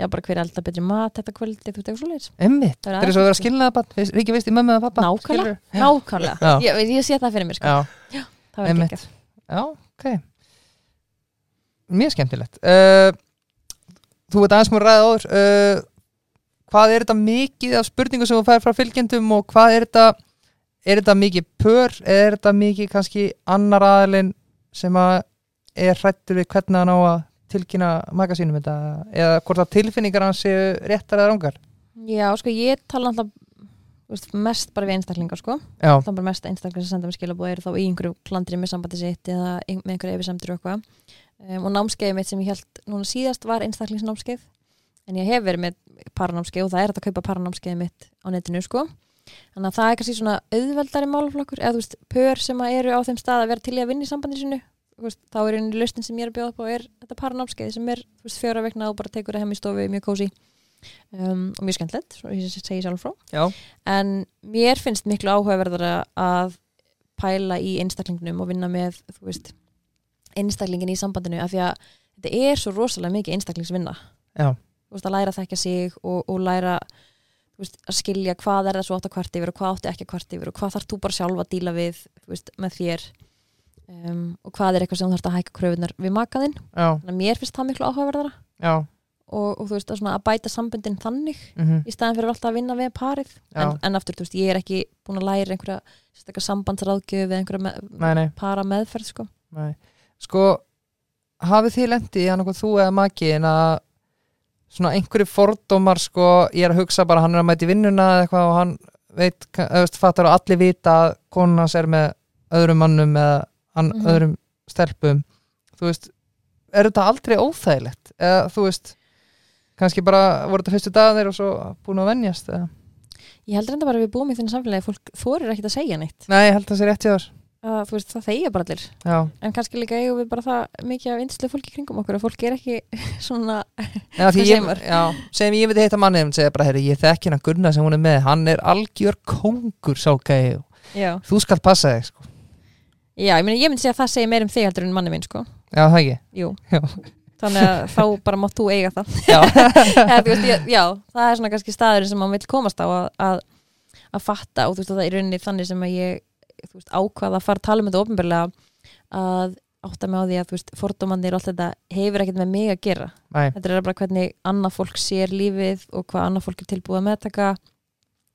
já, bara hver er alltaf betri mat þetta kvöldi, þú veist, eitthvað svoleiðis.
Emmitt
Það er
Það er svo að vera
aðeins-
skilnaðabann Ríkja veist í mömmu og pappa
Nákvæmlega. nákvæmlega, ég, ég sé það fyrir mér sko.
Já,
það
já, ok er þetta mikið þetta þetta pör eða er þetta mikið kannski annar aðalinn sem að er hrættur við hvernig hann á að tilkynna magasínum þetta? Eða hvort að tilfinningar hans séu réttar eða rángar
já, sko, ég tala alltaf veist, mest bara við einstaklingar sko.
Já,
er bara mest einstaklingar sem senda mér skilabóð eru þá í einhverju klandri með sambandi sitt eða með einhverju efisemtur og eitthvað. Um, og námskeiðið mitt sem ég held núna síðast var einstaklingsnámskeið. En ég hef verið með paranámskeið og það er hægt að kaupa paranámskeiðið mitt á netinu sko þannig að það er kannski svona auðveldari málflokkur eða þú veist, pör sem eru á þeim stað að vera til í að vinna í sambandi sinu veist, þá er einu lausnin sem ég er að bjóða upp á er þetta paranámskeið sem er veist, fjóra vegna og bara tekur það heim í stofu mjög kósi um, og mjög skemmtilegt, svo ég segi sjálf frá.
Já,
en mér finnst miklu áhugaverðara að pæla í einstaklingnum og vinna með veist, einstaklingin í sambandinu af því að þetta er svo rosalega mikið einstaklingsvinna. Að læra að þekka sig og, og læra veist, að skilja hvað er það svo átt að kvart yfir og hvað átti ekki að kvart yfir og hvað þarf þú bara sjálf að díla við veist, með þér. Um, og hvað er eitthvað sem þú þarfst að hækka kröfunar við makaðinn, mér finnst það miklu áhugaverðara.
Já.
Og, og þú veist að, að bæta sambundin þannig
mm
í staðan fyrir alltaf að vinna við parið. En, en aftur, þú veist, ég er ekki búin að læra einhverja sérstaklega sambandsráðgjöf eða einhverja með,
Nei, nei,
para meðferð sko.
nei. Sko, hafið þið lendi í annað þú eða maki en að svona einhverju fordómar sko, ég er að hugsa bara hann er að mæti vinnuna eða eitthvað og hann veit, auðvist, fattar og allir vita að konun hans er með öðrum mannum eða hann,
Mhm.
öðrum stelpum þú veist, er þetta aldrei óþægilegt eða þú veist kannski bara voru þetta fyrstu dagar og svo búin að venjast eða?
ég heldur enda bara að við búum í þennan samfélagi fólk þorir ekkit að segja neitt
Nei, ég held að það sé rétt hjá þér
að, þú veist, það þegja bara allir.
Já,
en kannski líka eigum við bara það mikið af vinslu fólki kringum okkur að fólk er ekki svona
Já, ég, já, sem ég myndi heita mannið og segja bara, herri, ég þekki hérna Gunnar sem hún er með. Hann er algjör kongur sá gæi.
Já,
þú skalt passa þig, sko.
Já ég, meni, ég myndi segja að það segir meir um þig heldur en manni minn sko.
Já, það ekki?
Þannig að þá bara mátt þú eiga það.
Já,
það er svona kannski staðurinn sem maður vil komast á að, að, að fatta og þú veist að það er rauninni þannig sem að ég veist, ákvað að fara að tala um þetta ofinbarlega að átta mig á því að þú veist, fordómandir og allt þetta hefur ekkert með mig að gera.
Nei,
þetta er bara hvernig annað fólk sér lífið og hvað annað fólk er tilbúið að meðtaka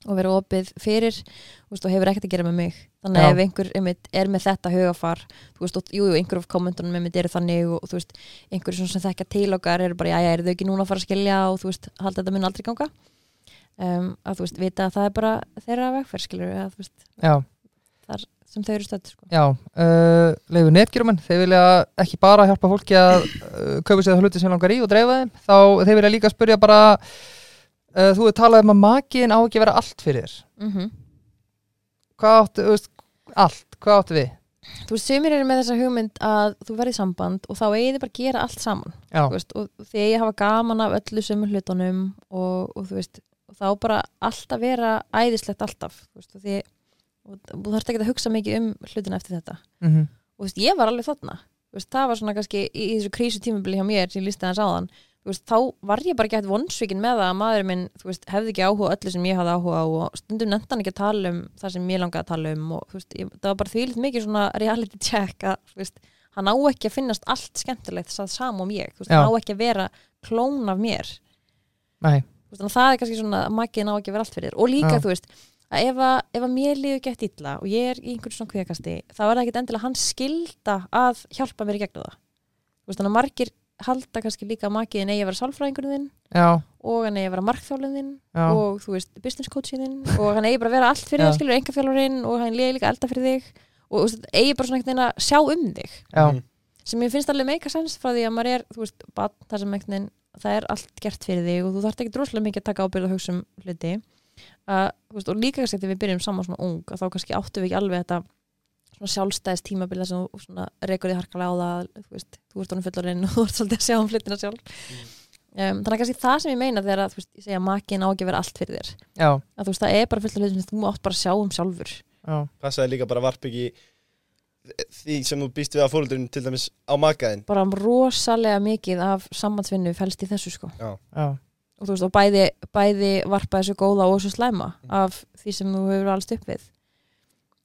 og vera opið fyrir veist, og hefur ekkert að gera með mig. Þannig að ef einhver einmitt, er með þetta hugafar þú veist, og jú, jú, einhver af kommentunum einmitt eru þannig og, þú veist, einhver sem þekkja til okkar eru bara, já, já, eru þau ekki núna að fara að skilja og þú veist, halda þetta mun aldrei ganga? Um, að þú veist, vita að það er bara þeirra vegferð, skilur eða þú veist,
já,
sem þau eru stödd sko.
já uh, Leifu netgjurumenn, þeir vilja ekki bara hjálpa fólki að uh, kaupa sér hluti sem langar í og dreifa þeim þá þeir vilja líka spyrja bara uh, þú hefur talað um að makiðin á ekki að vera allt fyrir þér
mm
Hvað áttu, veist, allt, hvað áttu við?
þú veist, sumir eru með þessa hugmynd að þú verði samband og þá eigið þið bara að gera allt saman veist, og því að ég hafa gaman af öllu sömu hlutunum og, og þú veist og þá bara alltaf vera æðislegt alltaf þú veist, og því og þú þarft ekki að hugsa mikið um hlutina eftir þetta.
Mm
og þú veist, ég var alveg þarna. Veist, það var svona kannski í, í þessu krísu tímabili hjá mér sem ég lísti hans áðan. Veist, þá var ég bara gett vonsvikin með það að maðurinn minn, hefði ekki áhuga öllu sem ég hafði áhuga á og stundum nefndan ekki að tala um það sem ég langaði að tala um og ég, það var bara því litt mikið svona reality check að, hann á ekki að finnast allt skemmtilegt það sam um ég, hann á ekki að vera klón af mér.
Nei,
það er kannski svona að makkið ná ekki að vera allt fyrir og líka
Já.
þú veist að ef að, ef að mér líður gett illa og ég er í einhverjum svona kvíðakasti þá er það ekkit endilega hans skilda að hjálpa mér í gegnum það. Þú veist þannig að margir halda kannski líka að makiðin eigi að vera sálfræðingurinn þinn
já,
og hann eigi að vera markþjálun þinn
já,
og þú veist business coachin þinn og hann eigi bara að vera allt fyrir þig skilur engafjálfurinn og hann líka líka elda fyrir þig og þú veist, eigi bara svona einhvern veginn að sjá um þig.
Já,
Mhm.
sem ég finnst alveg meika sens frá því að maður er, þú veist, barn, þar sem einhvern veginn, það er allt gert fyrir þig og þú þarft ekki droslega mikið að taka ábyrð og hugsa um hluti uh, veist, og líka kannski þegar við byrjum saman svona ung að þá kannski áttum við ekki alveg þetta svona sjálfstæðis tímabil þar sem þú svona rekur því harkalega á það þú veist, þú ert honum fullorinn og þú ert svolítið að sjá um hlutina sjálf. Um, þannig að kannski það sem ég meina þegar að, þú veist, ég segja að makin á ekki að vera allt fyrir þér.
Já,
að þú veist, það er bara fullt af hlutum sem þú átt bara að sjá um sjálfur.
Já,
passaði líka bara varp ekki því sem þú býst við að fóröldurinn til dæmis á makaðinn.
Bara rosalega mikið af sambandsvinnu fælst í þessu sko.
Já,
og þú veist, og bæði, bæði varpa þessu góða og þessu slæma
Mm.
af því sem þú hefur alveg upp við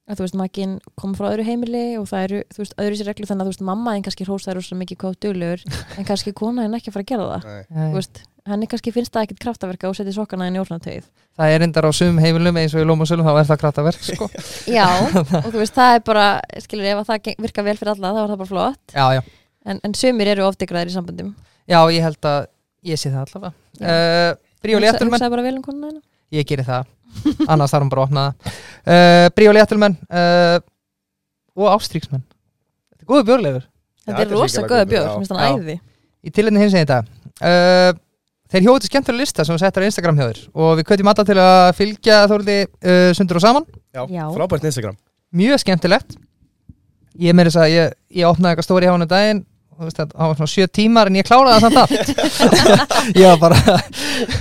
að þú veist, makinn kom frá öðru heimili og það eru, þú veist, öðru sér reglu þannig að þú veist, mamma en kannski hrósaður rosa mikið hvað duglegur en kannski kona en ekki að fara að gera það
Nei.
þú veist, henni kannski finnst það ekkit kraftaverka og setja sokkana inn í orðnatögið
það er endar á sumum heimilum eins og í Lóma og Sölum þá er það kraftaverk sko.
já, og þú veist, það er bara skilur, ef að það virkar vel fyrir alla þá er það bara flott
já, já,
en, en sumir eru ofdegraðir í samböndum
já, ég held að ég sé það allavega. Uh, Bríó Léttilmenn,
hugsaðu bara vel um
ég gerir það. Annars þarf hún bara að opna það. Uh, Bríó Léttilmenn uh, og Ástríksmenn. Þetta er góðu björlegur
Já,
þetta er rosa
góður,
björn,
já.
finnst hann æði.
Í tilhengni hins eginn þetta uh, þeir hjóðu skemmtilega lista sem við settar á Instagram hjá þér. Og við kvötjum alla til að fylgja þórli uh, sundur og saman.
Já,
Já.
frábært Instagram.
Mjög skemmtilegt. Ég meiri þess að ég, ég opnaði eitthvað stóri hjá hann um daginn veist að það var svona sjö tímar en ég kláraði það samt allt. Ég var bara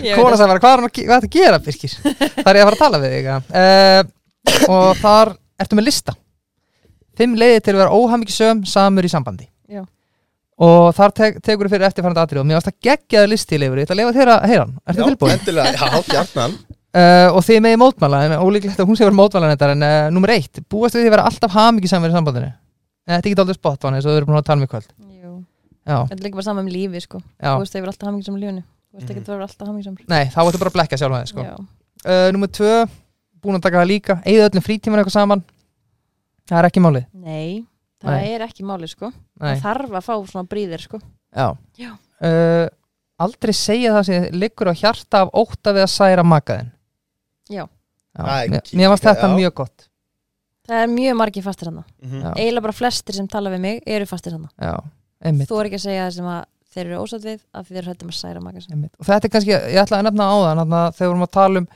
er hann að ge- hvað er þetta að gera Birkir? Það er ég að fara að tala við þig uh, og þar ertu með lista. Fimm leiði til að vera óhamingisöm samur í sambandi.
Já.
og þar tek, tekur þú fyrir eftirfærandi atrið og mér varst að geggjaði listi Leifur, ég ætla að lefa þér að heyra hann. Ertu
Já,
tilbúin?
Endilega, já, hjarnan
Uh, og þið megið mótmála, en ólíklegt að hún sé verið mótmála þetta en uh, nummer eitt, búast við því að vera alltaf hamingisam í sambandinu? Þetta er ekki aldrei spot on eins og þau eru búin að tala um í kvöld
Þetta er líka bara saman um lífi sko
já,
Þú veist, þau eru alltaf hamingjum í lífinu Þú veist ekki
Mhm.
að þú eru alltaf hamingjum
nei, þá ertu bara að blekka sjálf aðeins sko.
Já,
uh, Númer tvö, búin að taka það líka Eða öllum frítíman eitthvað saman Það er ekki málið
Nei, það
Nei.
er ekki máli sko. Það þarf að fá svona bríðir sko
Já,
Já.
Uh, Aldrei segja það sem liggur á hjarta af ótta við að særa makaðin
Já.
Æ,
mér, varst þetta
já.
mjög gott
Það er mjög margir fastir hann
Mhm.
Já.
Eiginlega bara flestir sem tala við mig eru fastir hann
Já,
Þú er ekki að segja það sem að þeir eru ósatt við af því þeir hættum að særa maka
einmitt. Og þetta er kannski, ég ætla að nefna á það Þegar við vorum að tala um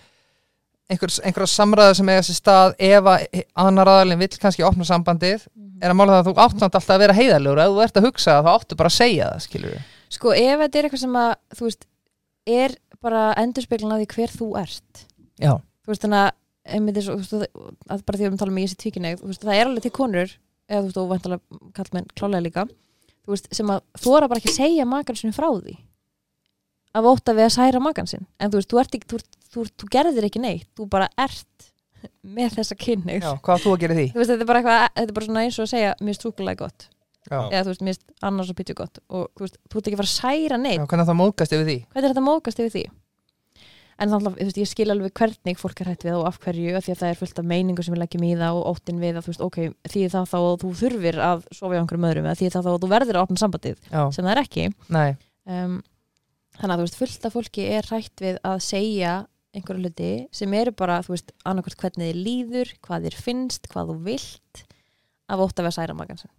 einhver, einhverja samræði sem eiga sér stað ef að annar aðalinn vill kannski opna sambandið er að mála það að þú átt samt alltaf að vera heiðarlegur. Ef þú ert að hugsa það, þá áttu bara að segja það skilur við
Sko ef þetta er eitthvað sem að þú veist, er bara endurspeglan af því hver þú ert.
Já,
þú veist þannig að og, þú að bara því við erum að tala um í þessi tvíkinni það er alveg til konur eða þú veist, og vantalega kallmenn klálega líka veist, sem að þóra bara ekki að segja makan sinni frá því. Af ótta við að særa makan sinn. En þú veist, þú, ert ekki, þú, þú, þú, gerðir ekki neitt. Þú bara ert með þessa kynni
já hvað þú að gera því?
veist, þetta er bara eitthvað, þetta er bara svona eins og að segja mér er súkulega gott,
Já,
eða þú veist, mér er annars og pítju gott og þú veist, þú ert ekki að fara að særa neitt
já hvernig það móðgast yfir því?
hvernig er þetta mókast yfir því en þannig að þú veist, ég skil alveg hvernig fólk er hætt við og af hverju af því að það er fullt af meiningu sem við leggjum í það og óttin við að þú veist, ok, því það þá að þú þurfir að sofa í einhverjum öðrum eða því það þá að þú verður að opna sambandið
Já,
sem það er ekki.
Nei,
um, þannig að þú veist, fullt af fólki er hætt við að segja einhverju hluti sem eru bara, þú veist, annarkvært hvernig þið líður, hvað þér finnst, hvað þú vilt af ótt að vera særa magan sinn.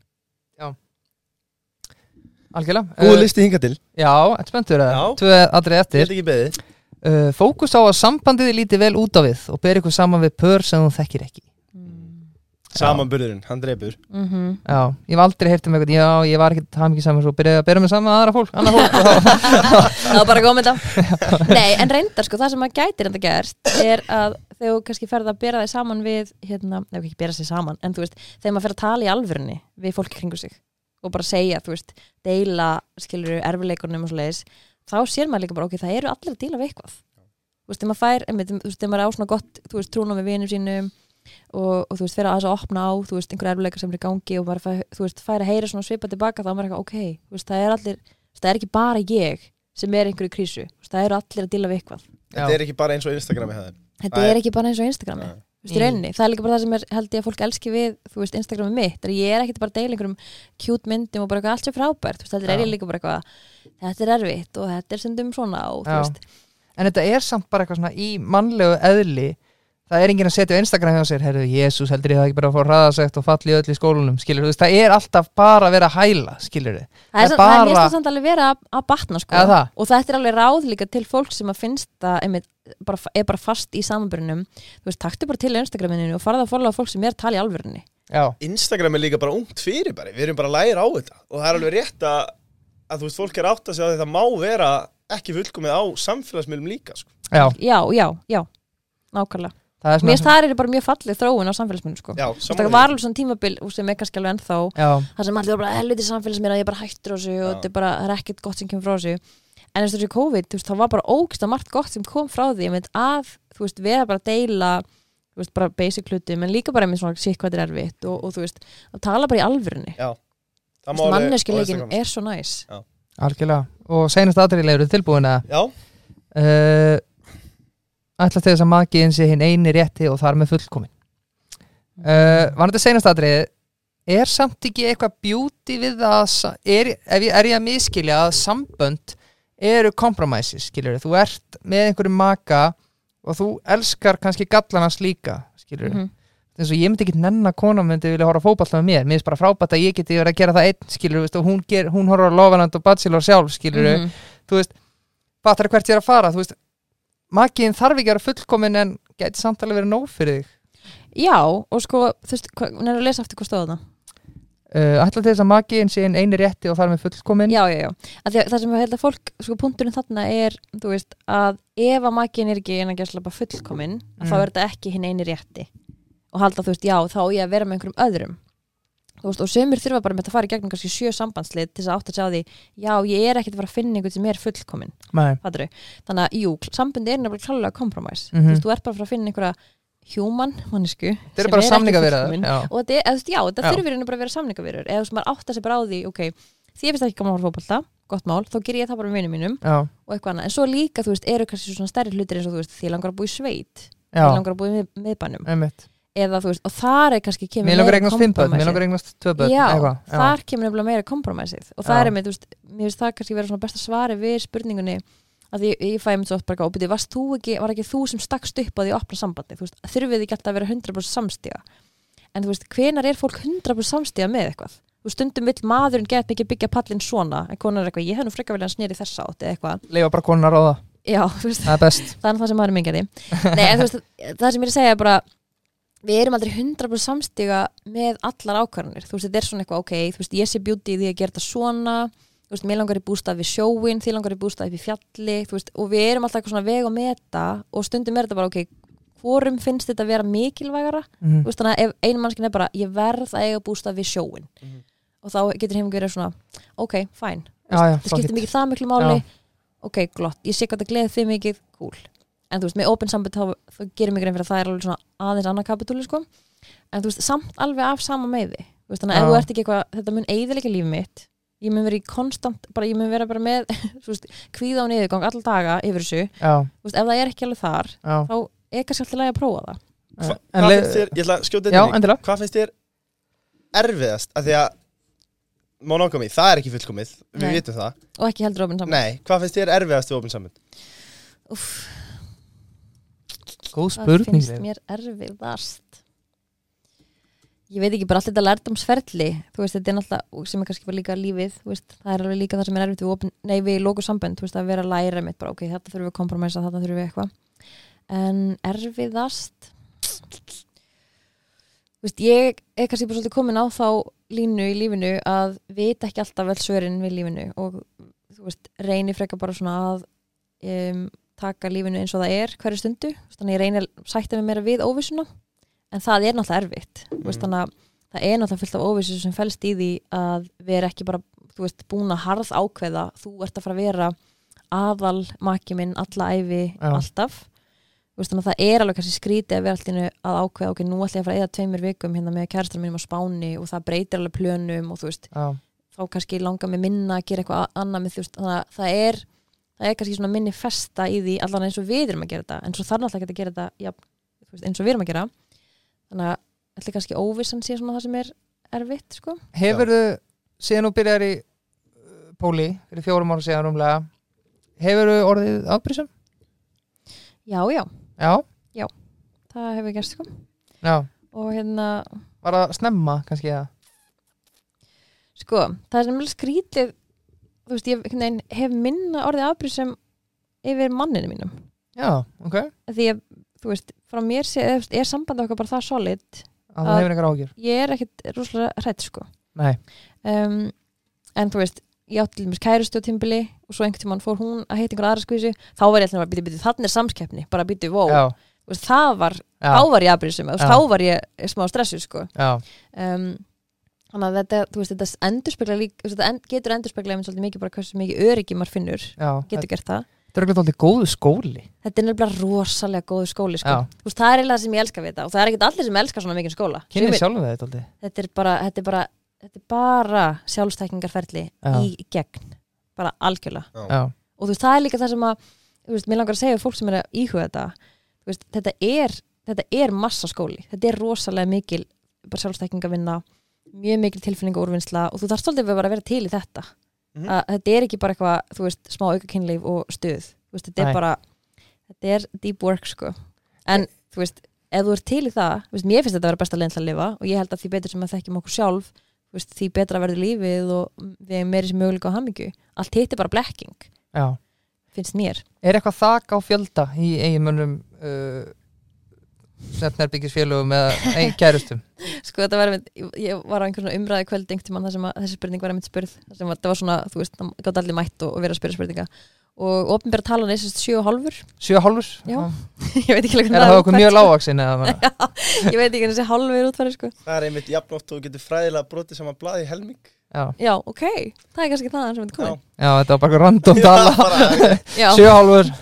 algjörlega.
Góð
Uh,
listi hinga til.
Já, spenntur það
Já.
Tvö atrið
Ég
eftir.
Held ekki beðið
uh, Fókus á að sambandið líti vel út á við og ber ykkur saman við pör sem þú þekkir ekki
Mm.
Samanburðurinn, hann dreipur
Mm -hmm.
Já, ég hef aldrei heyrt um eitthvað Já, ég var ekki það mikið saman svo byrjaði að bera mig saman með aðra fólk, annað fólk
Það var bara góð með þetta Nei, en reyndar sko, það sem að gætir enda gerst er að þegar þú kannski ferð að bera þig saman við hérna, nefnir ekki bera sig saman en þú veist, þegar maður fer að tala í alvörunni við fólki kringu sig og bara segja, þú veist, deila skilur erfileikunum og svo leiðis þá sér maður líka bara, ok, það eru allir að deila við eitthvað. Þú veist, þegar maður fær, einmitt, þú veist, þegar maður er á svona gott, þú veist, trúna með vinum sínum og, og þú veist, fyrir að þess að opna á þú veist, einhver erfileikar sem er í gangi og bara fær, þú veist, fær að heyra svona svipa tilbaka þá er maður eitthvað, ok, þú veist, það er allir það er ekki bara ég sem er einhverju krísu. Þú veist, það eru allir að dila við eitthvað.
Þetta er ekki bara eins og Instagrami
er veist, rauninni, það er líka bara það sem er, held ég að fólk elski við þú veist, Instagrami mitt, er ég er ekkit bara að deila einhverjum cute myndum og bara eitthvað allt sem frábært þú veist, þetta er
Já.
ég líka bara eitthvað þetta er erfitt og þetta er stundum svona og veist,
En þetta er samt bara eitthvað svona í mannlegu eðli Það er enginn að setja á Instagram hjá sér Herðu, Jésús, heldur ég það ekki bara að fá hraðasegt og falli öll í skólanum, skilur þú veist Það er alltaf bara að vera að hæla, skilur þið
það er,
er
bara... er mest samt alveg vera að, að batna sko.
Eða
og þetta er alveg ráð líka til fólk sem að finnst það einmitt, bara, er bara fast í samanbyrjunum þú veist, taktu bara til Instagraminu og farða að followa fólk sem er að tala í alvörunni.
Já,
Instagram er líka bara ungt fyrir bara Við erum bara að læra á þetta. Og það er alveg rétt að, að þú veist, fólk er átt að segja að þetta má vera ekki fullkomið á samfélagsmiðlum líka sko.
já,
já, já, já, nákvæmlega Mér finnst það er bara mjög fallið þróun á samfélagsmyndum sko. Það var alveg svona tímabil sem er kannski alveg ennþá
Já,
það sem allir var bara helviti samfélagsmynd að ég bara hættur á og
Já.
þetta er bara, það er ekkert gott sem kemur frá þessu. En eins og þessu COVID, veist, það var bara ógst að margt gott sem kom frá því, mynd að veist, vera bara að deila veist, bara basic hlutum, en líka bara með svona sitt hvað er erfitt og, og þú veist, að tala bara í alvörunni,
Instagram.
er svo næs.
Algjörlega. Og seinast aðriðlega eru tilbúin að
Já,
uh, ætla til þess að magiðin sé hinn eini rétti og þar með fullkomin uh, Var þetta seinast aðrið er samt ekki eitthvað beauty við að er, er, er ég að miskilja að sambönd eru compromises, skilur þú ert með einhverju maka og þú elskar kannski gallanans líka skilur
Mhm.
eins og ég myndi ekki nenn að kona myndi vilja horfa fótballta með mér. Mér finnst bara frábært að ég geti verið að gera það einn skilur og hún, hún horfa á Lofaland og Bachelor sjálf skilur
Mhm.
þú veist, fattar hvert ég er að fara þú veist, makiðin þarf ekki að vera fullkomin en geti samt alveg verið nóg fyrir þig.
Já, og sko, þú veist, hún er að lesa aftur hvað stóða það
uh, ætla til þess að makiðin sé hinn eini rétti og þar með fullkomin
Já, já, já, að að það sem ég held að fólk sko punkturinn þarna er, þú veist að ef að makin er ekki en að bara fullkomin, að þá
Mm.
er þetta ekki hinn eini rétti. Og halda, þú veist, já, þá ég að vera með einhverjum öðrum veist, og sömur þurfa bara með þetta að fara í gegnum kannski sjö sambandslið til þess að átt að sjá því já, ég er ekkert að fara að finna einhvern sem er fullkomin
Nei.
fattarðu? þannig að, jú, sambandi er nefnilega klálega kompromæs
Mhm.
þú veist, þú ert bara að fara að finna einhverja human mannesku
Þetta eru bara samningavirðar
og þetta, er- eða, já, þetta þurfir henni bara að vera samningavirður eða þú veist, maður átta sig bara á því, ok því ég finnst ekki gaman að fara fótbolta, gott mál þá ger ég það bara með vinum mínum
já,
og eitthvað annað. En svo líka, þú veist, eru kannski svona stærri hlutir eins og þú veist, því langar að búa í sveit
já,
því langar að mið, miðbænum.
Einmitt
eða þú veist, og þar er kannski kemur
Mér
meira
mér eitthvað,
þar kemur meira kompromæsið og það er einmitt, þú veist, mér finnst það kannski vera svona besta svari við spurningunni að ég, ég fæ einmitt svo bara óbyrði, varst þú ekki, var ekki þú sem stakst upp á því að opna sambandi, þú veist, þurfið ekki alltaf að vera 100% samstiga? En þú veist, hvenar er fólk 100% samstiga með eitthvað? Þú stundum vill maðurinn get mikið byggja pallin svona, en konar er eitthvað, ég hef nú frekar vilja snýri þessa átt eða eitthvað,
Leifa bara konar á það, er
er sem maður er mingjari Nei, veist, það sem ég er að segja er bara við erum aldrei 100% samstiga með allar ákvarðanir, þú veist, þetta er svona eitthvað ok, þú veist, ég sé bjúti í því að gera þetta svona þú veist, mér langar í bústað við sjóin því langar í bústað upp í fjalli, þú veist og við erum alltaf eitthvað svona veg og meta og stundum er þetta bara ok, hvorum finnst þetta að vera mikilvægara,
Mhm.
þú veist, þannig að ef einu mannskin er bara, ég verð að eiga bústað við sjóin
Mhm.
og þá getur heim verið svona ok, fæn,
Já, já,
það skiptir mikið það miklu máli. Ok, glott, ég sé hvað það gleði þig mikið cool, en þú veist, með open samband þá, þá gerir mig grein fyrir að það er alveg svona aðeins annað kapitúli, sko. En þú veist, samt alveg af sama meiði. Þú veist, þannig að ef þú ert ekki eitthvað, þetta mun eiðilega líf mitt. Ég mun vera í konstant, bara ég mun vera bara með þú veist, kvíða og niðurgang alla daga yfir þessu,
Já,
þú veist, ef það er ekki alveg þar
já.
þá er kannski alltaf lægi að prófa það.
Hva,
En
Hvað
le-
finnst þér, ég ætla að skjóta
Já,
þetta
endilega.
Hvað finnst þér erfiðast? Af því að monogami, það er ekki fullkomið. Við
Nei.
vitum það,
og ekki heldur open samband.
Nei, hvað finnst þér erfiðast við opin sambund?
Úff,
Góð
það
spurning
finnst
Leif.
mér erfiðast. Ég veit ekki bara allt þetta lærdomsferli þú veist, þetta er náttúrulega, sem er kannski bara líka lífið þú veist, það er alveg líka það sem er erfitt við, opin, nei, við lóku sambönd, þú veist, að vera að læra mitt bara, ok, þetta þurfum við að kompromissa, þetta þurfum við eitthvað. En erfiðast? Þú veist, ég er kannski bara svolítið komin á þá línu í lífinu að vita ekki alltaf vel svörin við lífinu og þú veist, reyni frekar bara svona að um, taka lífinu eins og það er hverju stundu, þannig ég reyni að sætta mig meira við óvissuna. En það er náttúrulega erfitt. Mm. þannig að það er náttúrulega fullt af óvissu sem fælst í því að vera ekki bara þú veist, búin að harð ákveða. Þú ert að fara að vera aðal maki minn alla æfi
Já.
alltaf. Veist, þannig að það er alveg kannski skrítið að vera alltaf að ákveða ok, nú ætla ég að fara að eða tveimur vikum hérna með kærastar mínum á Spáni og það breytir alveg plönum og þú veist,
Já,
þá kannski langar mig minna að gera eitthvað annað með þú veist, þannig að það er það er kannski svona minni festa í því allan eins og við erum að gera þetta, en svo þarf náttúrulega ekki að gera þetta ja, veist, eins og við erum að gera. Þannig að ætla kannski óvissan sé svona það sem er erfitt, sko.
Hefur þú, síðan þú byrjar í uh, Póli, fyrir fjórum ára síðan rúmlega Hefur þú orðið afbrísum?
Já, já,
Já,
það hefur gerst, sko.
Já.
Og hérna,
Var það snemma kannski eða?
sko, það er sem vel skrítið þú veist, ég veginn hef minna orðið afbrýðsum yfir manninu mínum.
Já, ok.
Því að, þú veist, frá mér sé, veist, er sambandi okkar bara það solid
að það
Að-
hefur einhver ágjur
ég er ekkit rúslega hrætt, sko.
Nei,
um, en þú veist ég átti dæmis kærustu á tímbili og svo einhvern tímann fór hún að heita einhver aðra skvísu. Þá var ég alltaf að býta, býta, þannig er samskeppni bara býta, wow, veist, það var
já,
þá var ég aðbrísum,
Já.
þá var ég smá stressu sko. Um, þannig að þetta, þú veist, þetta endurspegla líka, þetta en, getur endurspegla einmitt svolítið mikið bara hversu mikið öryggi maður finnur.
Já
getur gert það,
Þetta er eitthvað alltaf góðu skóli.
Þetta er nefnilega rosalega góður skóli sko, þú veist, það er eiginlega það sem ég elska við þetta og það er ekkert allir sem elska svona mikið skóla.
Kynnið
Sumir-
sjálfum þetta alltaf
þetta er bara, þetta er bara, þetta er bara sjálfstækningarferli
Já.
í gegn. Bara algjörlega.
Já,
og þú veist, það er líka það sem að þú veist, mér langar að segja við fólk sem er að íhuga þetta. Þú veist, þetta er, þetta er massa skóli, þetta er rosalega mikil bara sjálfstækningavinna mjög mikil tilfinninga úrvinnsla og þú þarf stoltið bara að vera til í þetta.
Mhm.
að þetta er ekki bara eitthvað, þú veist, smá auka kynlíf og stuð, þú veist, þetta
Nei.
er bara þetta er deep work, sko. En, þú veist, ef þú ert til í það veist, mér finnst þetta að vera besta leiðin til að lifa og ég held að því betur sem að þekkjum okkur sjálf veist, því betra verður lífið og við erum meiri sem möguleika á hamingju. Allt hitt er bara blekking,
já.
finnst mér.
Er eitthvað þak á fjölda í eiginmönnum uh, Svefnherbyggisfélögum eða kærustum
sko þetta var einmitt, ég- var á einhvern umræði kvöld einhvern tímann þar sem að þessi spurning var einmitt spurð þar sem að það var svona, þú veist, það gátt allir mætt og, og verið að spyrja spurninga. Og opinbæra talan er sérst sjö og hálfur.
Sjö hálfur?
Já. ég veit ekki
Er það okkur mjög lágvaksin eða?
ég veit ekki hvernig þessi hálfur útfæri sko.
Það er einmitt jafn oft og getur fræðilega brotið saman blaði í helming.
Já,
já, ok, það er kannski það sem
Já.
komin
já. Þetta var bara random
Já,
tala.
bara,
já,
Sjö hálfur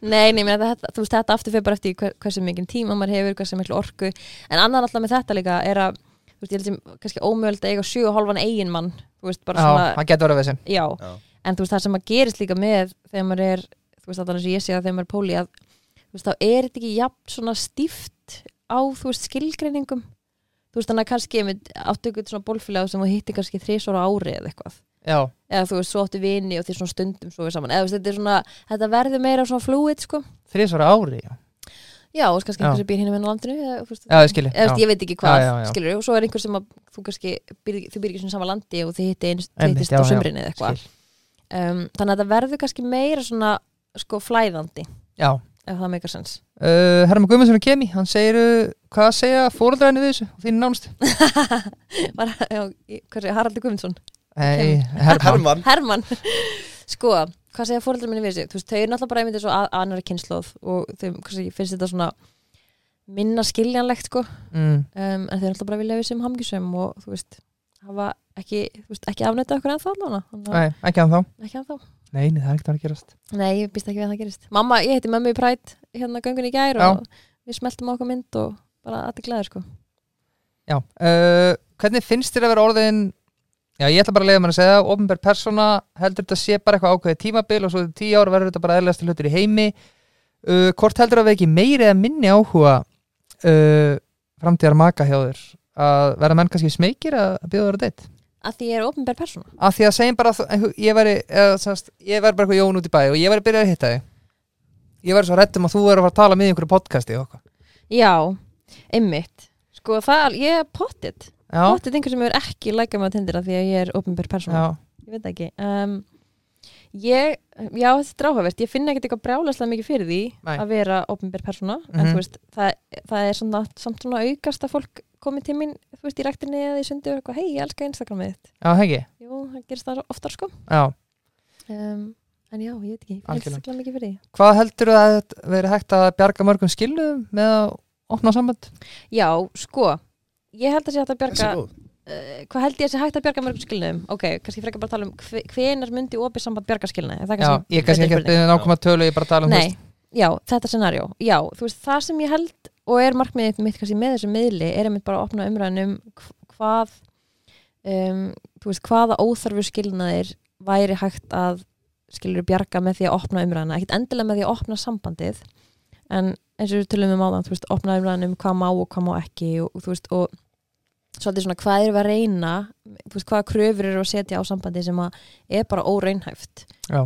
Nei, nei, menn, þetta, þú veist, þetta aftur fyrir bara eftir hver, hversu mikið tíma maður hefur, hversu miklu orku. En annan alltaf með þetta líka er að þú veist, ég held sem kannski ómjöld að eiga sjö og hálfan eigin mann, þú veist, bara
Já,
svona
það getur verið sem
já,
Já.
en þú veist, það sem að gerist líka með þegar maður er, þú veist, eins og ég sé að þegar maður er póli að, þú veist, þá er þetta ekki jafn svona stíft á, þú veist, skilgreiningum. Þú veist, þannig að kannski áttu ykkur svona bólfélag sem þú hitti kannski þrísvara ári eða eitthvað
Já,
eða þú veist, svo áttu vini og því svona stundum svo við saman, eða þetta er svona þetta verður meira svona fluid, sko.
Þrísvara ári já.
já, og kannski einhver sem býr hinn á landinu eða, veist,
Já, ég skilji,
eða, ég veit ekki hvað, skilur og svo er einhver sem að þú kannski býr, þú býr ekki svona sama landi og þið hitti
já,
á
já,
sumrinni eða eitthvað. Um, þannig að það verður kannski meira svona sko flæðandi,
Já,
ef það meikar sens.
Uh, Herman Guðmundsson er kemi. Hann segir, uh, hvað segja fóruldræðinu við þessu? Og þínu nánstu?
Haraldur Guðmundsson
Nei, Herman
Herman
Hermann, sko hvað segja fóreldrar minni við þessu, þú veist, þau eru náttúrulega bara einmitt svo að annari kynnslóð og þau kannski finnst þetta svona minna skiljanlegt sko,
mm.
um, en þau eru náttúrulega bara vilja við sem hamgjusum og þú veist, hafa ekki þú veist, ekki afnæta okkur ennþá allavega
Nei, ekki að þá
ekki ennþá.
Nei, nei, það er ekkert að gerast.
Nei, ég býst ekki við að það gerist. Mamma, ég heiti mömmu í prætt hérna göngun í gær og við smeltum okkur mynd og bara allir glæður sko.
Já, uh, hvernig finnst þér að vera orðin Já, ég ætla bara að leiða mér að segja Opinber persóna heldur þetta sé bara eitthvað ákveðið tímabil og svo í tíu ára verður þetta bara eðlæstu hlutur í heimi. Uh, Hvort heldur að við ekki meiri eða minni áhuga uh, framtíðar maka hjá þér? Að vera menn kannski smekir að bjóða þér að deitt
að því ég er opinber persóna.
Af því að segjum bara að ég væri eða, semast, ég væri bara eitthvað jón út í bæ og ég væri byrjað að hitta þig. Ég væri svo hrættum að þú væri að fara að með
ég er einhver sem hefur ekki lækað mig á tindira því að ég er opinber persóna.
Já,
Ég veit ekki. Um, Ég, já þetta er dráhafvert Ég finn ekkert eitthvað brjálaslega mikið fyrir því
Nei.
að vera opinber persóna. En
Mhm.
þú veist, það, það er svona, samt svona aukast að fólk komi til mín þú veist, í rektinni eða í sundi og eitthvað, hei, ég elska Instagramið þitt
já, hegi
Jú, það gerist það oftar sko.
Já.
um, En já, ég veit ekki,
Algjörlega.
mikið fyrir því.
Hvað heldur að þetta veri hægt að bjarga mörgum skilum með að opna samband?
Já, sko, ég held að sé hægt að bjarga uh, Hvað held ég að sé hægt að bjarga mörgum skilnaðum? Ok, kannski frekar bara að tala um hve, hvenar myndi opið samband bjarga skilnaði? Er það
Já,
kannski
ég kannski ekki að nákvæma tölu, ég bara tala um
Nei, já, þetta scenarjó Já, þú veist, það sem ég held og er markmiðið mitt kannski með þessu miðli er einmitt bara að opna umræðin um hv- hvað um, þú veist, hvaða óþarfu skilnaðir væri hægt að skilur bjarga með því að opna umræðina ekkert endilega með því að opna sambandið en eins og við tölum um áðan þú veist, opna umræðin um hvað má og hvað má ekki og, og þú veist, og svolítið svona hvað við að reyna þú veist, hvaða kröfur eru að setja á sambandi sem að er bara óreynhæft
Já,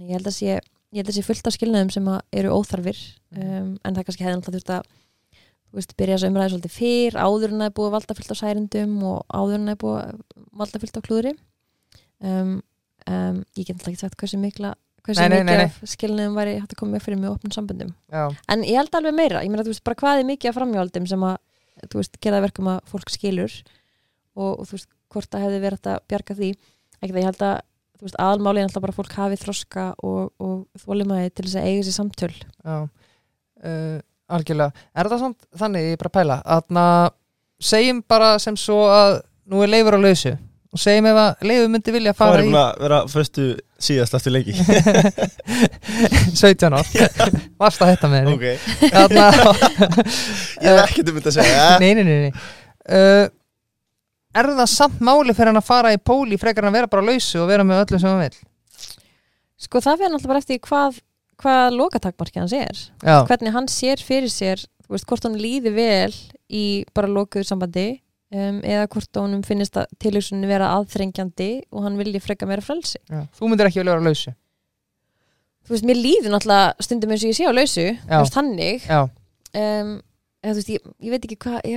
ég held að sé, ég held að sé fullt af skilnaðum sem að eru óþarfir
Mhm.
um, en það kannski hefði náttúrulega þurft að þú veist, byrja þessu umræði svolítið fyrr áður en það er búið að valda fullt á særindum og áður en það er búið að valda fullt á klúðri. Um, um, ég get alltaf ekki sagt hversu mikla hversu
Nei, nei,
mikið af skilnaðum væri hægt að koma með fyrir með opnum samböndum.
Já,
en ég held alveg meira, ég meina þú veist bara hvað er mikið af framhjóldum sem að þú veist, gera verkum að fólk skilur og, og þú veist, hvort það hefði verið að bjarga því, ekki það ég held að þú veist, aðalmáli er alltaf bara að fólk hafi þroska og, og þólimaði til þess að eiga sér samtöl.
Já. Uh, Algjörlega, er það samt þannig, ég er bara að pæla að segjum bara sem svo að nú er leifur á lausu og segjum ef að leifur myndi vilja fara
er
í
búin að vera fyrstu síðast eftir leiki.
17 ár. Varst að þetta með henni.
Ok,
Þarna,
ég hef ekkert um þetta að segja.
Nei, nei, nei, nei. Uh, Er það samt máli fyrir hann að fara í póli frekar en að vera bara lausu og vera með öllum sem hann vil?
sko það fyrir náttúrulega bara eftir hvað, hvað lokatakmarki hans er.
Já,
hvernig hann sér fyrir sér þú veist, hvort hann líði vel í bara lokuðu sambandi um, eða hvort honum finnist að tilhugsunni vera aðþrengjandi og hann vilji freka meira frelsi.
Já. Þú myndir ekki vilja vera á lausu?
Þú veist, mér líður náttúrulega stundum eins og ég sé á lausu þú veist, þannig.
Já,
um, eða, þú veist, ég, ég veit ekki hvað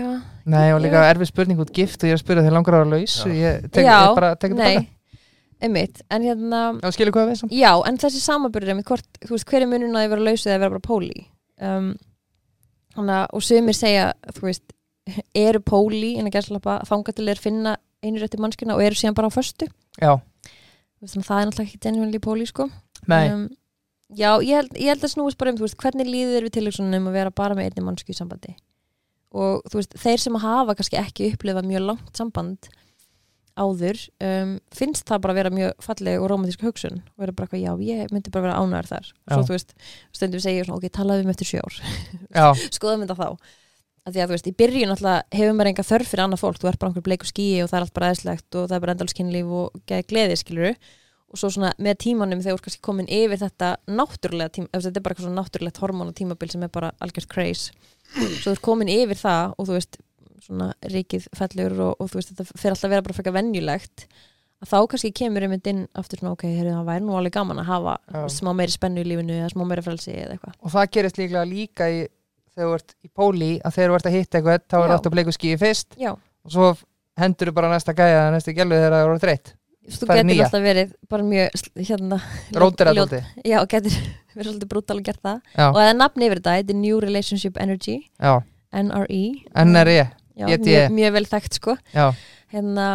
nei og líka erfið spurning út gift og ég er að spyrja þegar langar að vera laus
Já.
Ég tek,
já.
ég bara
nei, einmitt. En hérna,
Já, skilur hvað við samt
já, en þessi samaburður þú veist, hver er munun að ég vera lausu eða vera bara póli um, hana, og sumir segja, þú veist eru póli, en að gerðslapa þanga til er finna einu rétti mannskina og eru síðan bara á föstu.
Já,
þannig að það er náttúrulega ekki genuinely póli sko.
nei,
um, já, ég held, ég held að snúist bara um þú veist, hvernig líður við tilhugsunum að vera bara með einni mannsku í sambandi? Og þú veist, þeir sem hafa kannski ekki upplifað mjög langt samband áður um, finnst það bara að vera mjög falleg og romantísk hugsun og vera bara eitthvað, já, ég myndi bara vera ánæður þar. Og svo
Já.
þú veist, stundum við svona, ok, talaðum eftir sjö ár.
Já,
skoðum þetta þá að því að þú veist, í byrjun alltaf hefur maður enga þörf fyrir annað fólk, þú ert bara einhver bleiku skíi og það er allt bara eðslegt og það er bara endalskynlíf og geði gleði, skiluru og svo svona með tímanum þegar þú ert kannski komin yfir þetta náttúrulega tíma, þetta er bara svona náttúrulegt hormón og tímabil sem er bara algjört craze. Svo þú ert komin yfir það og þú veist svona ríkið fellur og, og þú veist þetta fer alltaf að vera bara frekar venjulegt að þá kannski kemur einmitt inn aftur svona ok, heyrðu, það væri nú alveg gaman að hafa smá meiri spennu í lífinu eða smá meiri frelsi eða eitthvað.
Og það gerist líklega líka í, þegar þú ert í póli að þegar þú ert að hitta eitthvað þá er
Já.
alltaf bleiku skíi fyrst
Já,
og svo hendur þú bara næsta gæja næstu gælu þegar það eru þreytt.
Þú getur
nýja.
alltaf verið bara mjög hérna
rótir að
ljót-
þóldi
Já, getur verið svolítið brútal að gera það.
Já,
og það er nafn yfir þetta, þetta er New Relationship Energy.
Já,
NRE
NRE
Já,
GT.
mjög, mjög vel þekkt sko. Hérna,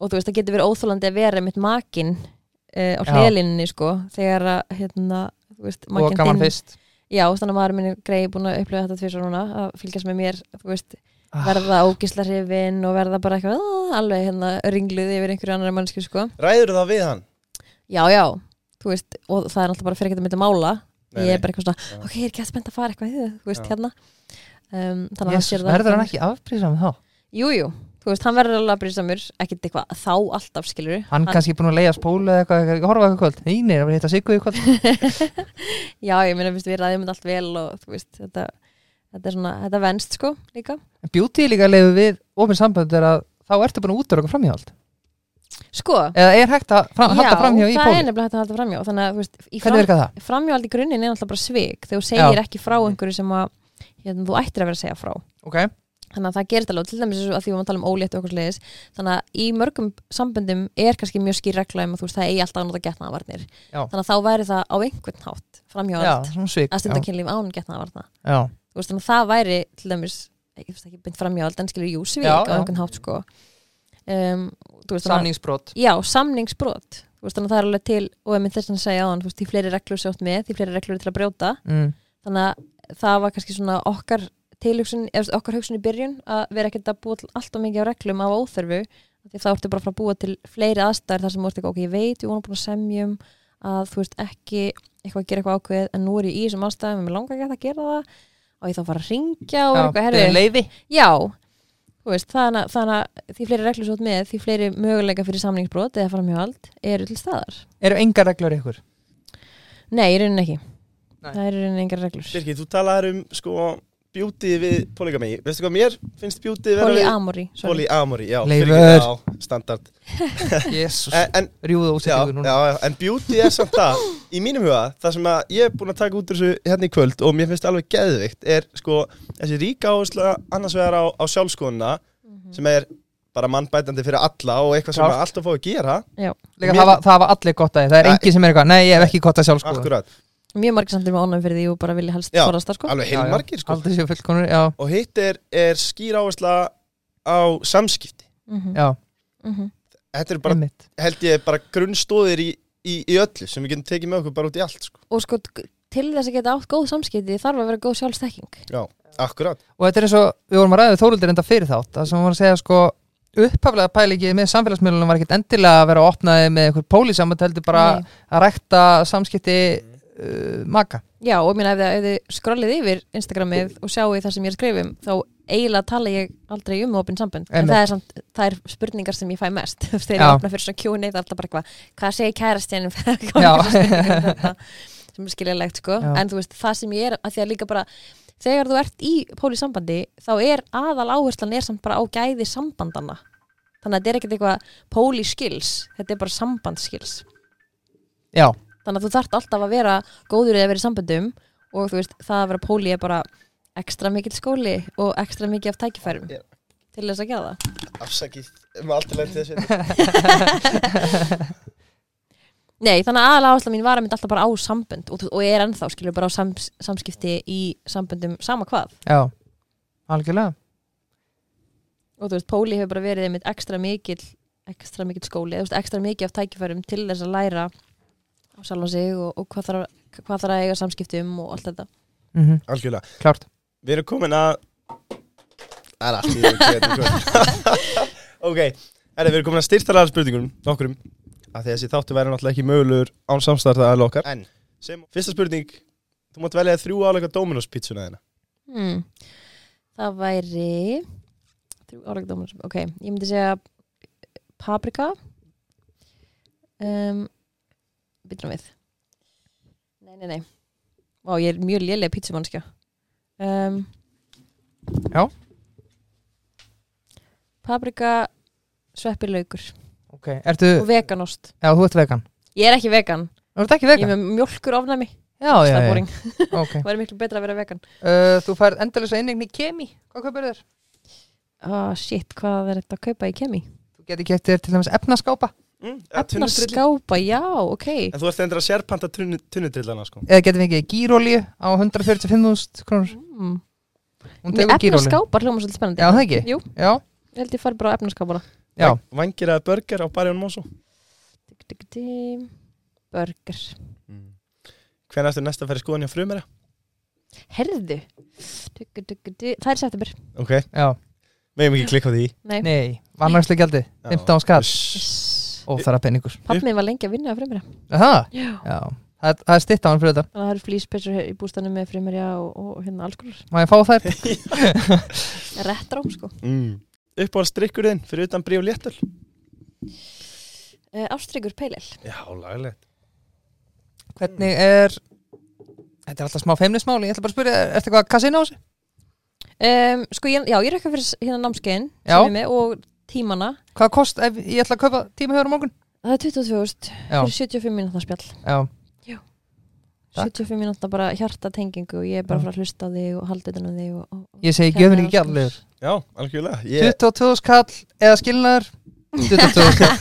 og þú veist, það getur verið óþólandi að vera mitt makin uh, á
Já.
hliðlinni sko, þegar að hérna,
og
makinn
gaman fyrst
Já, þannig að maður minni greið búin að upplifa þetta tvisar núna að fylgjast með mér, þú veist
Ah.
verða ógisla hrifin og verða bara eitthvað alveg hérna ringluð yfir einhverju annar mannsku sko.
Ræður það við hann?
Já, já, þú veist og það er alltaf bara fyrir ekkert að mynda mála
Nei,
ég er bara eitthvað svona,
Já.
ok, ég er ekki að spennt að fara eitthvað þú veist,
Já.
hérna um, það
verður hann ekki afbrísam þá?
Jú, jú, þú veist, hann verður alveg að brísamur ekkert eitthvað þá alltaf skilur
hann kannski búin að leiða spólu eða eitthvað, eitthvað, horfa eitthvað kvöld nei, það var hitt að siggu kvöld
Já, ég veist, við ræðum þetta allt vel og þú veist, þetta, þetta er svona þetta venst sko, líka
beauty líka leiðu við ofin sambönd er að þá ertu búin að útöra okkur framhjáld
Sko,
eða er hægt að fram,
já,
halda framhjá í
það er nefnilega hægt að halda framhjá þannig að, þú veist, fram,
virkar
þannig að það gerist alveg, til dæmis að því við að tala um ólétt og okkur sliðis, þannig að í mörgum samböndum er kannski mjög skýr regla um að þú veist það eigi alltaf að nota getnaðavarnir þannig að þá væri það á einhvern hátt
svik
að stunda kynlíf án getnaðavarna þú veist, þannig að það væri til dæmis ég veist ekki beint framhjáld en skilur jú svik
Já,
á einhvern hátt sko. Um, veist,
samningsbrot.
Já, samningsbrot. Veist, það er alveg til og ef minn þess að segja á hann, því fleiri reglur
mm.
það var kannski svona okkar tilhugsun, eða okkar hugsun í byrjun að vera ekkert að búa til allt og mikið á reglum af óþörfu, af því þá ertu bara að fara að búa til fleiri aðstæður þar sem þú ert ekki, ok, ég veit ég voru búin að semjum að þú veist ekki eitthvað að gera eitthvað ákveð en nú er ég í þessum aðstæðum en mér langar ekki að gera það og ég þá að fara að ringja og eitthvað, herri,
leiði
já þú veist, þannig, að- þannig að því fleiri reglur svo með, því fleiri möguleika fyrir samningsbrot eða framhjóðald eru til staðar.
Eru engar reglur ykkur?
Nei, í rauninni ekki.
Nei.
Það eru í rauninni engar reglur.
Birgir, þú talaðir um sko beauty við polygami Veistu hvað mér finnst beauty vera við?
Polyamory.
Polyamory, já.
Leifur.
Já, standard.
Jésus, rjúða
já,
útsettingu
já,
núna.
já, en beauty er samt það Í mínum huga, það sem að ég er búin að taka út úr þessu hérna í kvöld og mér finnst alveg geðvikt er sko þessi ríka áhersla annars vegar á, á sjálfskoðuna
Mhm.
sem er bara mannbætandi fyrir alla og eitthvað sem
Klárt.
að alltaf fá að gera.
Já,
Líka,
Mér-
það, var, það var allir gott að því, það er
Æ.
engin sem er eitthvað nei, ég hef ekki gott að sjálfskoða
Akkurat,
mjög margir samt er með ánægum fyrir því og bara vilja helst
Já,
forðast það sko.
alveg heilmargir sko.
Aldrei séu fullkonur, já,
Og hitt er, er skýr áhersla á samskipti.
Mhm,
já,
mhm.
Þetta er bara,
einmitt.
held ég, bara grunnstóðir í, í, í öllu sem við getum tekið með okkur bara út í allt sko.
Og sko, til þess að geta átt góð samskipti þarf að vera góð sjálfstekking
Já, akkurat.
Og þetta er eins og, við vorum að ræða þóruldir enda fyrir þátt, það sem við vorum að segja sko upphaflega pælingið með samfélagsmiðlunum var ekkert endilega að vera að opnaði með einhver pólisamönd heldur bara
Nei.
að rækta samskipti uh, maka.
Já, og ég meina ef þið, skrollið yfir Instagramið og sjáu það sem ég er að skrifa um þá eiginlega tala ég aldrei um opin sambönd. En
Einmitt.
það er, samt, það er spurningar sem ég fæ mest. Þegar ég opna fyrir svona Q&A það er alltaf bara eitthvað hvað segir kærastinn?
Já.
sem er skiljanlegt sko.
Já.
en þú veist, það sem ég er að því að líka bara þegar þú ert í pólisambandi þá er aðal áherslan er samt bara á gæði sambandana þannig að þetta er ekkert eitthvað póliskils þetta er bara sambandskils
já,
þannig að þú þarft alltaf að vera góður eða vera í samböndum og þú veist, það að vera póli er bara ekstra mikill skóli og ekstra mikið af tækifærum
Já.
til þess að gera það.
Afsakið, maður alltaf lent þessu
Nei, þannig að aðalega áhersla mín var að mynda alltaf bara á sambönd og, og er ennþá skilur bara á sams, samskipti í samböndum sama hvað.
Já algjörlega.
Og þú veist, póli hefur bara verið einmitt ekstra mikill ekstra mikill skóli, eða þú veist, ekstra mikið af tækifærum til þess að læra á sjálfan sig og, og hvað, þarf, að- hvað þarf að eiga samskiptum og allt þetta.
Mm
Algjörlega.
Klárt.
Við erum komin að Það er allt í því Ok. Herri, við erum komin að styrtalega spurningunum, nokkurum að því að þessi þáttu væri náttúrulega ekki mögulegur án samstarta að okkar. En, sem, fyrsta spurning. Þú mátt velja þrjú áleika Dominos pizzuna þeina
hmm. Það væri Þrjú álega dómar Ok, ég myndi segja Paprika. Um, Byttum við. Nei, nei, nei. Vá, ég er mjög lélega pizzumannskja um,
Já.
Paprika Sveppi laukur.
Ok, ertu,
Og veganost.
Já, þú ert vegan.
Ég er ekki vegan,
ert ekki
ég
vegan?
er með mjölkur ofnæmi.
Já, já,
er
já,
boring,
ok.
Það er miklu betra að vera vegan.
Uh, Þú færð endalisa innegni í kemi. Hvað kaupir þér?
Ah, shit, hvað er þetta að kaupa í kemi?
Þú geti kæft þér til dæmis efnaskápa
mm,
Efna skápa, já, ok.
En þú ert endur að sérpanta tunnutrillana sko.
Eða geti fengið gírólíu á 145.000 krónur?
Mm.
Hún
Með
tekur
efna
gírólíu
skápa hljóma svolítið spennandi.
Já, það ekki?
Jú,
Já,
ég held ég fari bara á efna skápana
já
Vangir að burger á Barjón Mósó
Burger
mm. Hvernig ertu næsta að færi skoðan hjá frumera?
Herðu. Það er september.
Ok,
Já,
meðum ekki klikka á því.
Nei,
nei, vannarslu gjaldi
Já.
15 skall
Uss.
Óþara penningur
Pappi minn var lengi að vinna að fremurja
Það?
Já
Já, það er, það er stitt á hann fyrir þetta
Þannig að það eru flýspessur í bústanum með fremurja og, og hérna alls konar
Má ég fá þær?
Rettró, sko
mm. Uppáhald strikkur þinn fyrir utan bríu léttul
uh, Ástryggur Peilel
Já, laglegt
Hvernig er Þetta er alltaf smá feimnismál Ég ætla bara að spyrja, er þetta eitthvað kassin á þessu?
um, Sko, ég, já, ég er eitthvað fyrir hérna námskeiðin er og tímana.
Hvað kost ef ég ætla að kaupa tíma hjá á morgun?
Það er 22.000
Já,
fyrir 75 mínúta spjall.
Já, Takk.
75 mínúta bara hjartatengingu og ég er bara
Já.
að hlusta á þig og halda utan á þig og, og,
ég segi
þér
ekki gjaflegur
Já, algjörlega. Ég,
22 skall eða skilnaður? 22 skall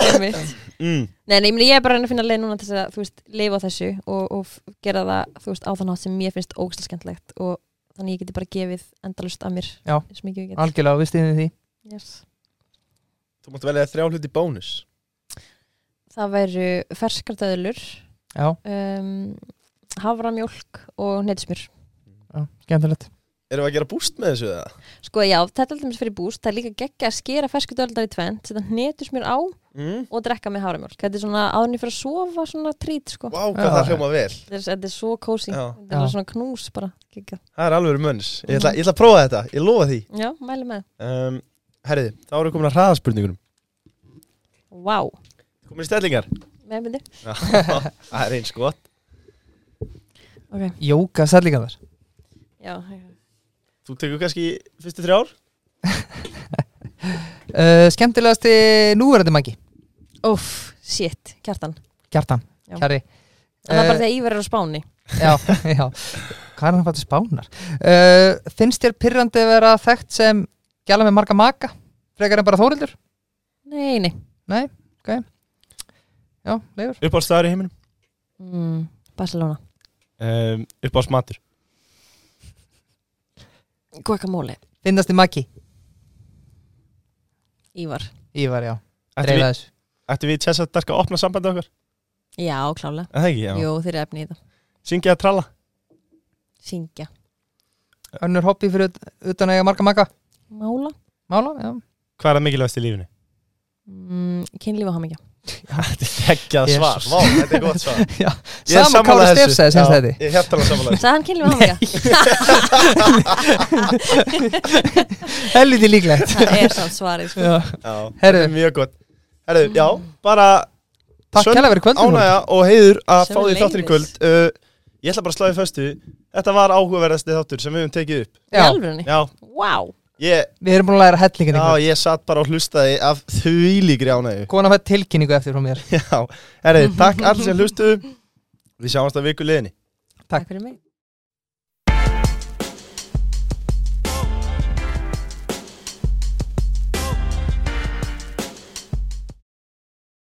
Einmitt.
mm.
Nei, nei, ég er bara að finna leið núna til að, þú veist, lifa á þessu og, og gera það, þú veist, á þann hátt sem mér finnst ógæslega skemmtlegt og þannig ég geti bara gefið endalust að mér
Já. Algjörlega, við stýðum því.
Yes.
Þú mátt velja þrjá hluti bónus.
Það væru ferskar döðlur
Já,
um, havramjólk og neytismjör
já, skemmtilegt
Erum við að gera búst með þessu eða?
Sko já, þetta er alltaf fyrir búst. Það er líka geggja að skera fersku döðlar í tvent setja neytismjör á
Mm.
og drekka með havramjólk Þetta er svona áðurinn fyrir að sofa svona trít sko.
Vá, hvað
Já.
það hljóma vel.
Þetta er, þetta er svo kósi
Já.
Þetta er
Já.
svona knús bara geggja
Það er alveg mönns ég ætla, ég ætla að prófa þetta, ég lofa því.
Já, mæli með.
Um, Herriði, þá erum við komin að hraðaspurningunum.
Vá,
Komin í stellingar.
Meðmyndi
Já, Þú tekur kannski fyrstu þrjár?
Uh, Skemmtilegasti núverandi mæki
Óf, shit, kjartan.
Kjartan,
Já.
kjari
Það er bara
Eh,
þegar Ívar er á spáni.
Já, já. Hvað er hann fættið spánar? Uh, finnst þér pyrrandi að vera þekkt sem gæla með marga maka? Frekar en bara Þórildur?
Nei, nei.
Nei, ok. Já, leifur?
Uppáhaldstæður í heiminum?
Mm, Barcelona.
Um, Uppáhaldsmatur
Guacamole.
Finnast þið maki?
Ívar.
Ívar, já.
Ættu
Dreifa
við,
þessu
ættu við Tessa Dark að opna sambandi okkar?
Já, klálega.
Er Það ekki, já.
Jú, þeir eru efni í það.
Syngja að tralla?
Syngja.
Önnur hobby fyrir ut- utan að eiga marga maka?
Mála.
Mála, já.
Hvað er það mikilvægast í lífinu?
mm, Kynlíf og hamingja
Þetta er geggjað
Jesus.
svar. Vá, þetta er gott svar.
Já,
Ég er
sama
sammála
Kári
þessu.
Stefs segði
Já,
þetta
Ég hef talað samanlega
kynlíf og hamingja?
Helviti líklegt.
Það er samt svarið sko.
Þetta er mjög gott. Herðu, já, bara
Takk kælega fyrir kvöldum
ánægja og heiður að fá því þáttur í kvöld. Uh, Ég ætla bara að sláði föstu. Þetta var áhugaverðasti þáttur sem við höfum tekið upp.
Í
Já,
alvörunni?
Já,
Vá
ég,
við erum búin að læra hellingin
já, ég satt bara og hlustaði af því líkri ánægju.
Að fætt tilkynningu eftir frá mér.
Já, herðu, takk allir sem hlustuðu. Við sjáumst að viku liðinni.
Takk.
Takk fyrir mig